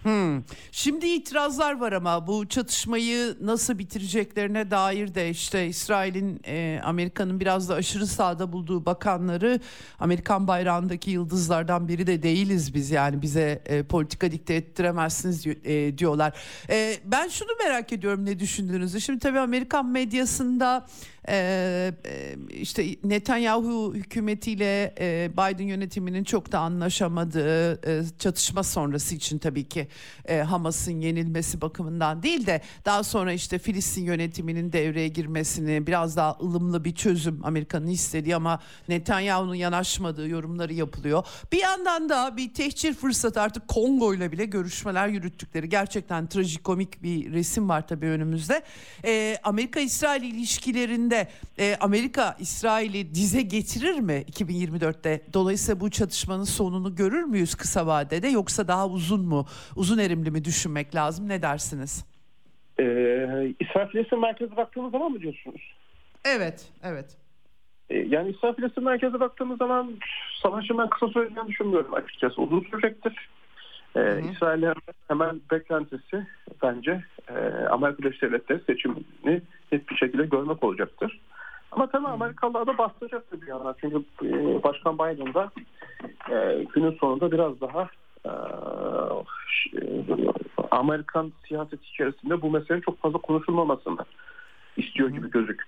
Hmm. Şimdi itirazlar var ama bu çatışmayı nasıl bitireceklerine dair de işte İsrail'in e, Amerika'nın biraz da aşırı sağda bulduğu bakanları Amerikan bayrağındaki yıldızlardan biri de değiliz biz yani bize e, politika dikte ettiremezsiniz e, diyorlar. E, ben şunu merak ediyorum ne düşündüğünüzü. Şimdi tabii Amerikan medyasında ee, e, işte Netanyahu hükümetiyle e, Biden yönetiminin çok da anlaşamadığı e, çatışma sonrası için tabii ki e, Hamas'ın yenilmesi bakımından değil de daha sonra işte Filistin yönetiminin devreye girmesini biraz daha ılımlı bir çözüm Amerika'nın istediği ama Netanyahu'nun yanaşmadığı yorumları yapılıyor. Bir yandan da bir tehcir fırsatı artık Kongo ile bile görüşmeler yürüttükleri gerçekten trajikomik bir resim var tabii önümüzde. E, Amerika-İsrail ilişkilerinde de e, Amerika İsrail'i dize getirir mi 2024'te? Dolayısıyla bu çatışmanın sonunu görür müyüz kısa vadede yoksa daha uzun mu, uzun erimli mi düşünmek lazım? Ne dersiniz? Ee, İsrail Filistin merkeze baktığımız zaman mı diyorsunuz? Evet, evet. Ee, yani İsrail Filistin merkeze baktığımız zaman savaşın ben kısa süreceğini düşünmüyorum açıkçası. Uzun sürecektir. Ee, İsrail'in hemen beklentisi bence e, Amerika Birleşik Devletleri seçimini net bir şekilde görmek olacaktır. Ama tabii Amerikalılar da bastıracaktır bir yandan. Çünkü e, Başkan Biden da e, günün sonunda biraz daha Amerikan siyaset içerisinde bu meselenin çok fazla konuşulmamasını istiyor gibi gözük.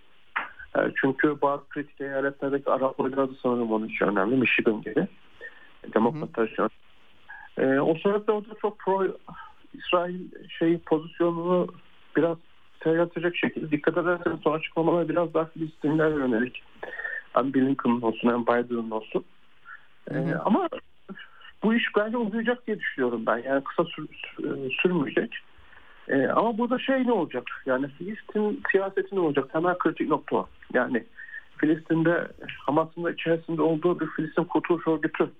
E, çünkü bazı kritik eyaletlerdeki Arap oyları sanırım onun için önemli. Michigan gibi. Demokratlar için e, o sebeple orada çok pro İsrail şey pozisyonunu biraz seyretecek şekilde dikkat ederseniz son açıklamalar biraz daha Filistinler yönelik. Hem Blinken'ın olsun hem Biden'ın olsun. E, ama bu iş bence uzayacak diye düşünüyorum ben. Yani kısa sür, sürmeyecek. E, ama burada şey ne olacak? Yani Filistin siyaseti ne olacak? Temel kritik nokta o. Yani Filistin'de Hamas'ın da içerisinde olduğu bir Filistin Kurtuluş Örgütü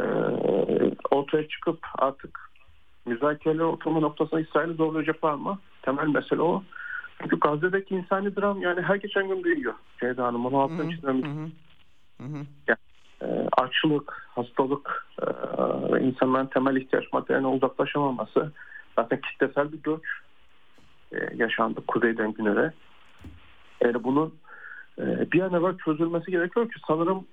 e, ortaya çıkıp artık müzakereler oturma noktasına İsrail'i zorlayacaklar mı? Temel mesele o. Çünkü Gazze'deki insani dram yani her geçen gün büyüyor. Ceyda Hanım onu altına çizmemiz. Yani, e, açlık, hastalık ve insanların temel ihtiyaç maddelerini uzaklaşamaması zaten kitlesel bir göç e, yaşandı kuzeyden güneye. Yani bunun e, bir an evvel çözülmesi gerekiyor ki sanırım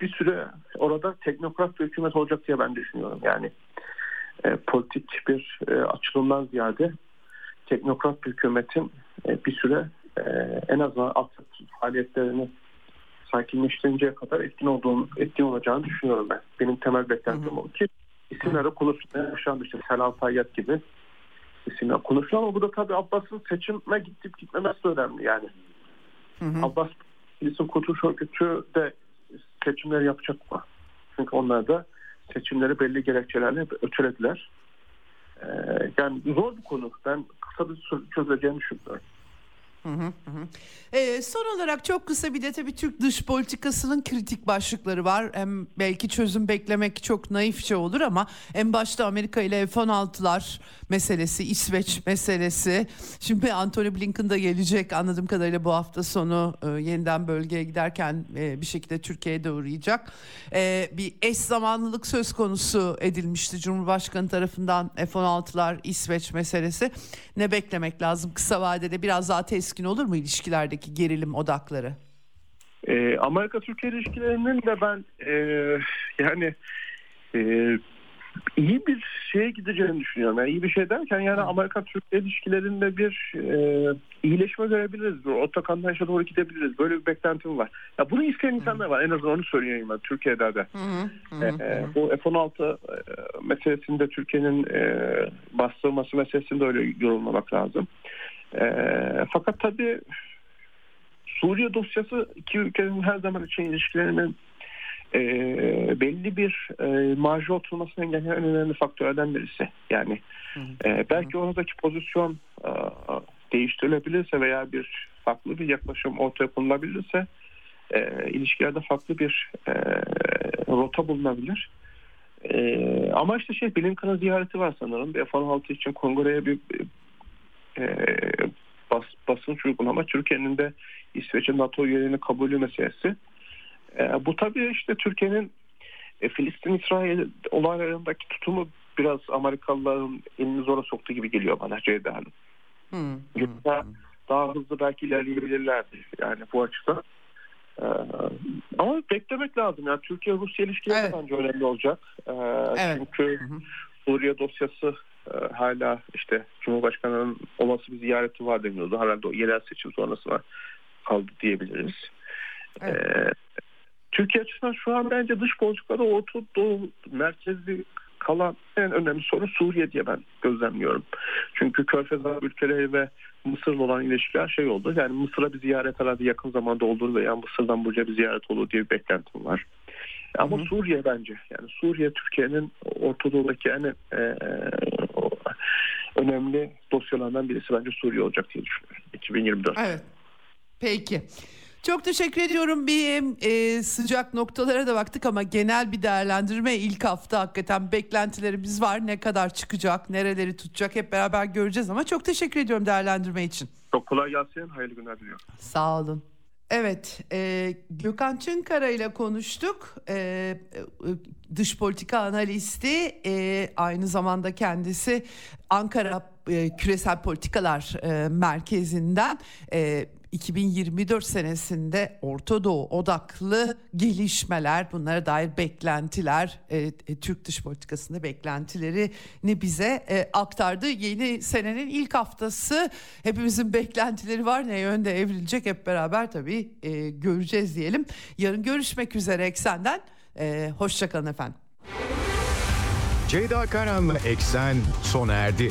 bir süre orada teknokrat bir hükümet olacak diye ben düşünüyorum. Yani e, politik bir açılımdan ziyade teknokrat bir hükümetin bir süre en azından alt faaliyetlerini sakinleştirinceye kadar etkin olduğunu, etkin olacağını düşünüyorum ben. Benim temel beklentim o ki isimlere konuşulmaya başlandı işte Selal Tayyat gibi isimler konuşuyor ama bu da tabii Abbas'ın seçime gidip gitmemesi önemli yani. Hı hı. Abbas Filistin Kurtuluş Örgütü de seçimleri yapacak mı? Çünkü onlar da seçimleri belli gerekçelerle ötelediler. Ee, yani zor bir konu. Ben kısa bir çözeceğini düşünüyorum. Hı hı hı. Ee, son olarak çok kısa bir de tabii Türk dış politikasının kritik başlıkları var. Hem belki çözüm beklemek çok naifçe olur ama en başta Amerika ile F-16'lar meselesi, İsveç meselesi. Şimdi Antony Blinken da gelecek anladığım kadarıyla bu hafta sonu e, yeniden bölgeye giderken e, bir şekilde Türkiye'ye de uğrayacak. E, bir eş zamanlılık söz konusu edilmişti Cumhurbaşkanı tarafından F-16'lar, İsveç meselesi. Ne beklemek lazım kısa vadede biraz daha teskin olur mu ilişkilerdeki gerilim odakları? Ee, Amerika-Türkiye ilişkilerinin de ben e, yani e, iyi bir şeye gideceğini düşünüyorum. Yani iyi bir şey derken yani Amerika-Türkiye ilişkilerinde bir e, iyileşme görebiliriz. Ortak anlayışa doğru gidebiliriz. Böyle bir beklentim var. Ya bunu isteyen insanlar var. En azından onu söyleyeyim ben Türkiye'de de. Hı hı, e, bu F-16 e, meselesinde Türkiye'nin e, bastırması meselesinde öyle yorulmamak lazım. E, fakat tabii Suriye dosyası iki ülkenin her zaman için ilişkilerinin e, belli bir e, marjı oturmasını engelleyen en önemli faktörlerden birisi. Yani e, belki oradaki pozisyon e, değiştirilebilirse veya bir farklı bir yaklaşım ortaya konulabilirse e, ilişkilerde farklı bir e, rota bulunabilir. E, ama işte şey Blinken'ın ziyareti var sanırım. F-16 için Kongre'ye bir e, bas, basınç uygulama Türkiye'nin de İsveç'in NATO üyeliğini kabulü meselesi. E, bu tabii işte Türkiye'nin e, Filistin-İsrail olaylarındaki tutumu biraz Amerikalıların elini zora soktu gibi geliyor bana Ceyda Hanım. Hmm, Yoksa hmm. daha hızlı belki ilerleyebilirlerdi yani bu açıdan. Ee, ama beklemek lazım. Yani Türkiye-Rusya ilişkileri evet. bence önemli olacak. Ee, evet. Çünkü hı hı. Suriye dosyası hala işte Cumhurbaşkanı'nın olası bir ziyareti var deniyordu. Herhalde o yerel seçim sonrasına kaldı diyebiliriz. Evet. Ee, Türkiye açısından şu an bence dış politikada Orta Doğu merkezli kalan en önemli sorun Suriye diye ben gözlemliyorum. Çünkü Körfez Arap ülkeleri ve Mısır'la olan ilişkiler şey oldu. Yani Mısır'a bir ziyaret herhalde yakın zamanda olur veya Mısır'dan buraya bir ziyaret olur diye bir beklentim var. Ama hı hı. Suriye bence yani Suriye Türkiye'nin Orta Doğu'daki en e, önemli dosyalardan birisi bence Suriye olacak diye düşünüyorum 2024. Evet. Peki. Çok teşekkür ediyorum. Bir e, sıcak noktalara da baktık ama genel bir değerlendirme ilk hafta hakikaten beklentilerimiz var. Ne kadar çıkacak, nereleri tutacak hep beraber göreceğiz ama çok teşekkür ediyorum değerlendirme için. Çok kolay gelsin. Hayırlı günler diliyorum. Sağ olun. Evet, e, Gökhan Çınkara ile konuştuk. E, e, dış politika analisti, e, aynı zamanda kendisi Ankara e, Küresel Politikalar e, Merkezi'nden e, 2024 senesinde Orta Doğu odaklı gelişmeler, bunlara dair beklentiler, e, e, Türk dış politikasında beklentilerini bize e, aktardı. Yeni senenin ilk haftası hepimizin beklentileri var. Ne yönde evrilecek hep beraber tabii e, göreceğiz diyelim. Yarın görüşmek üzere Eksen'den. E, Hoşçakalın efendim. Ceyda Karan'la Eksen sona erdi.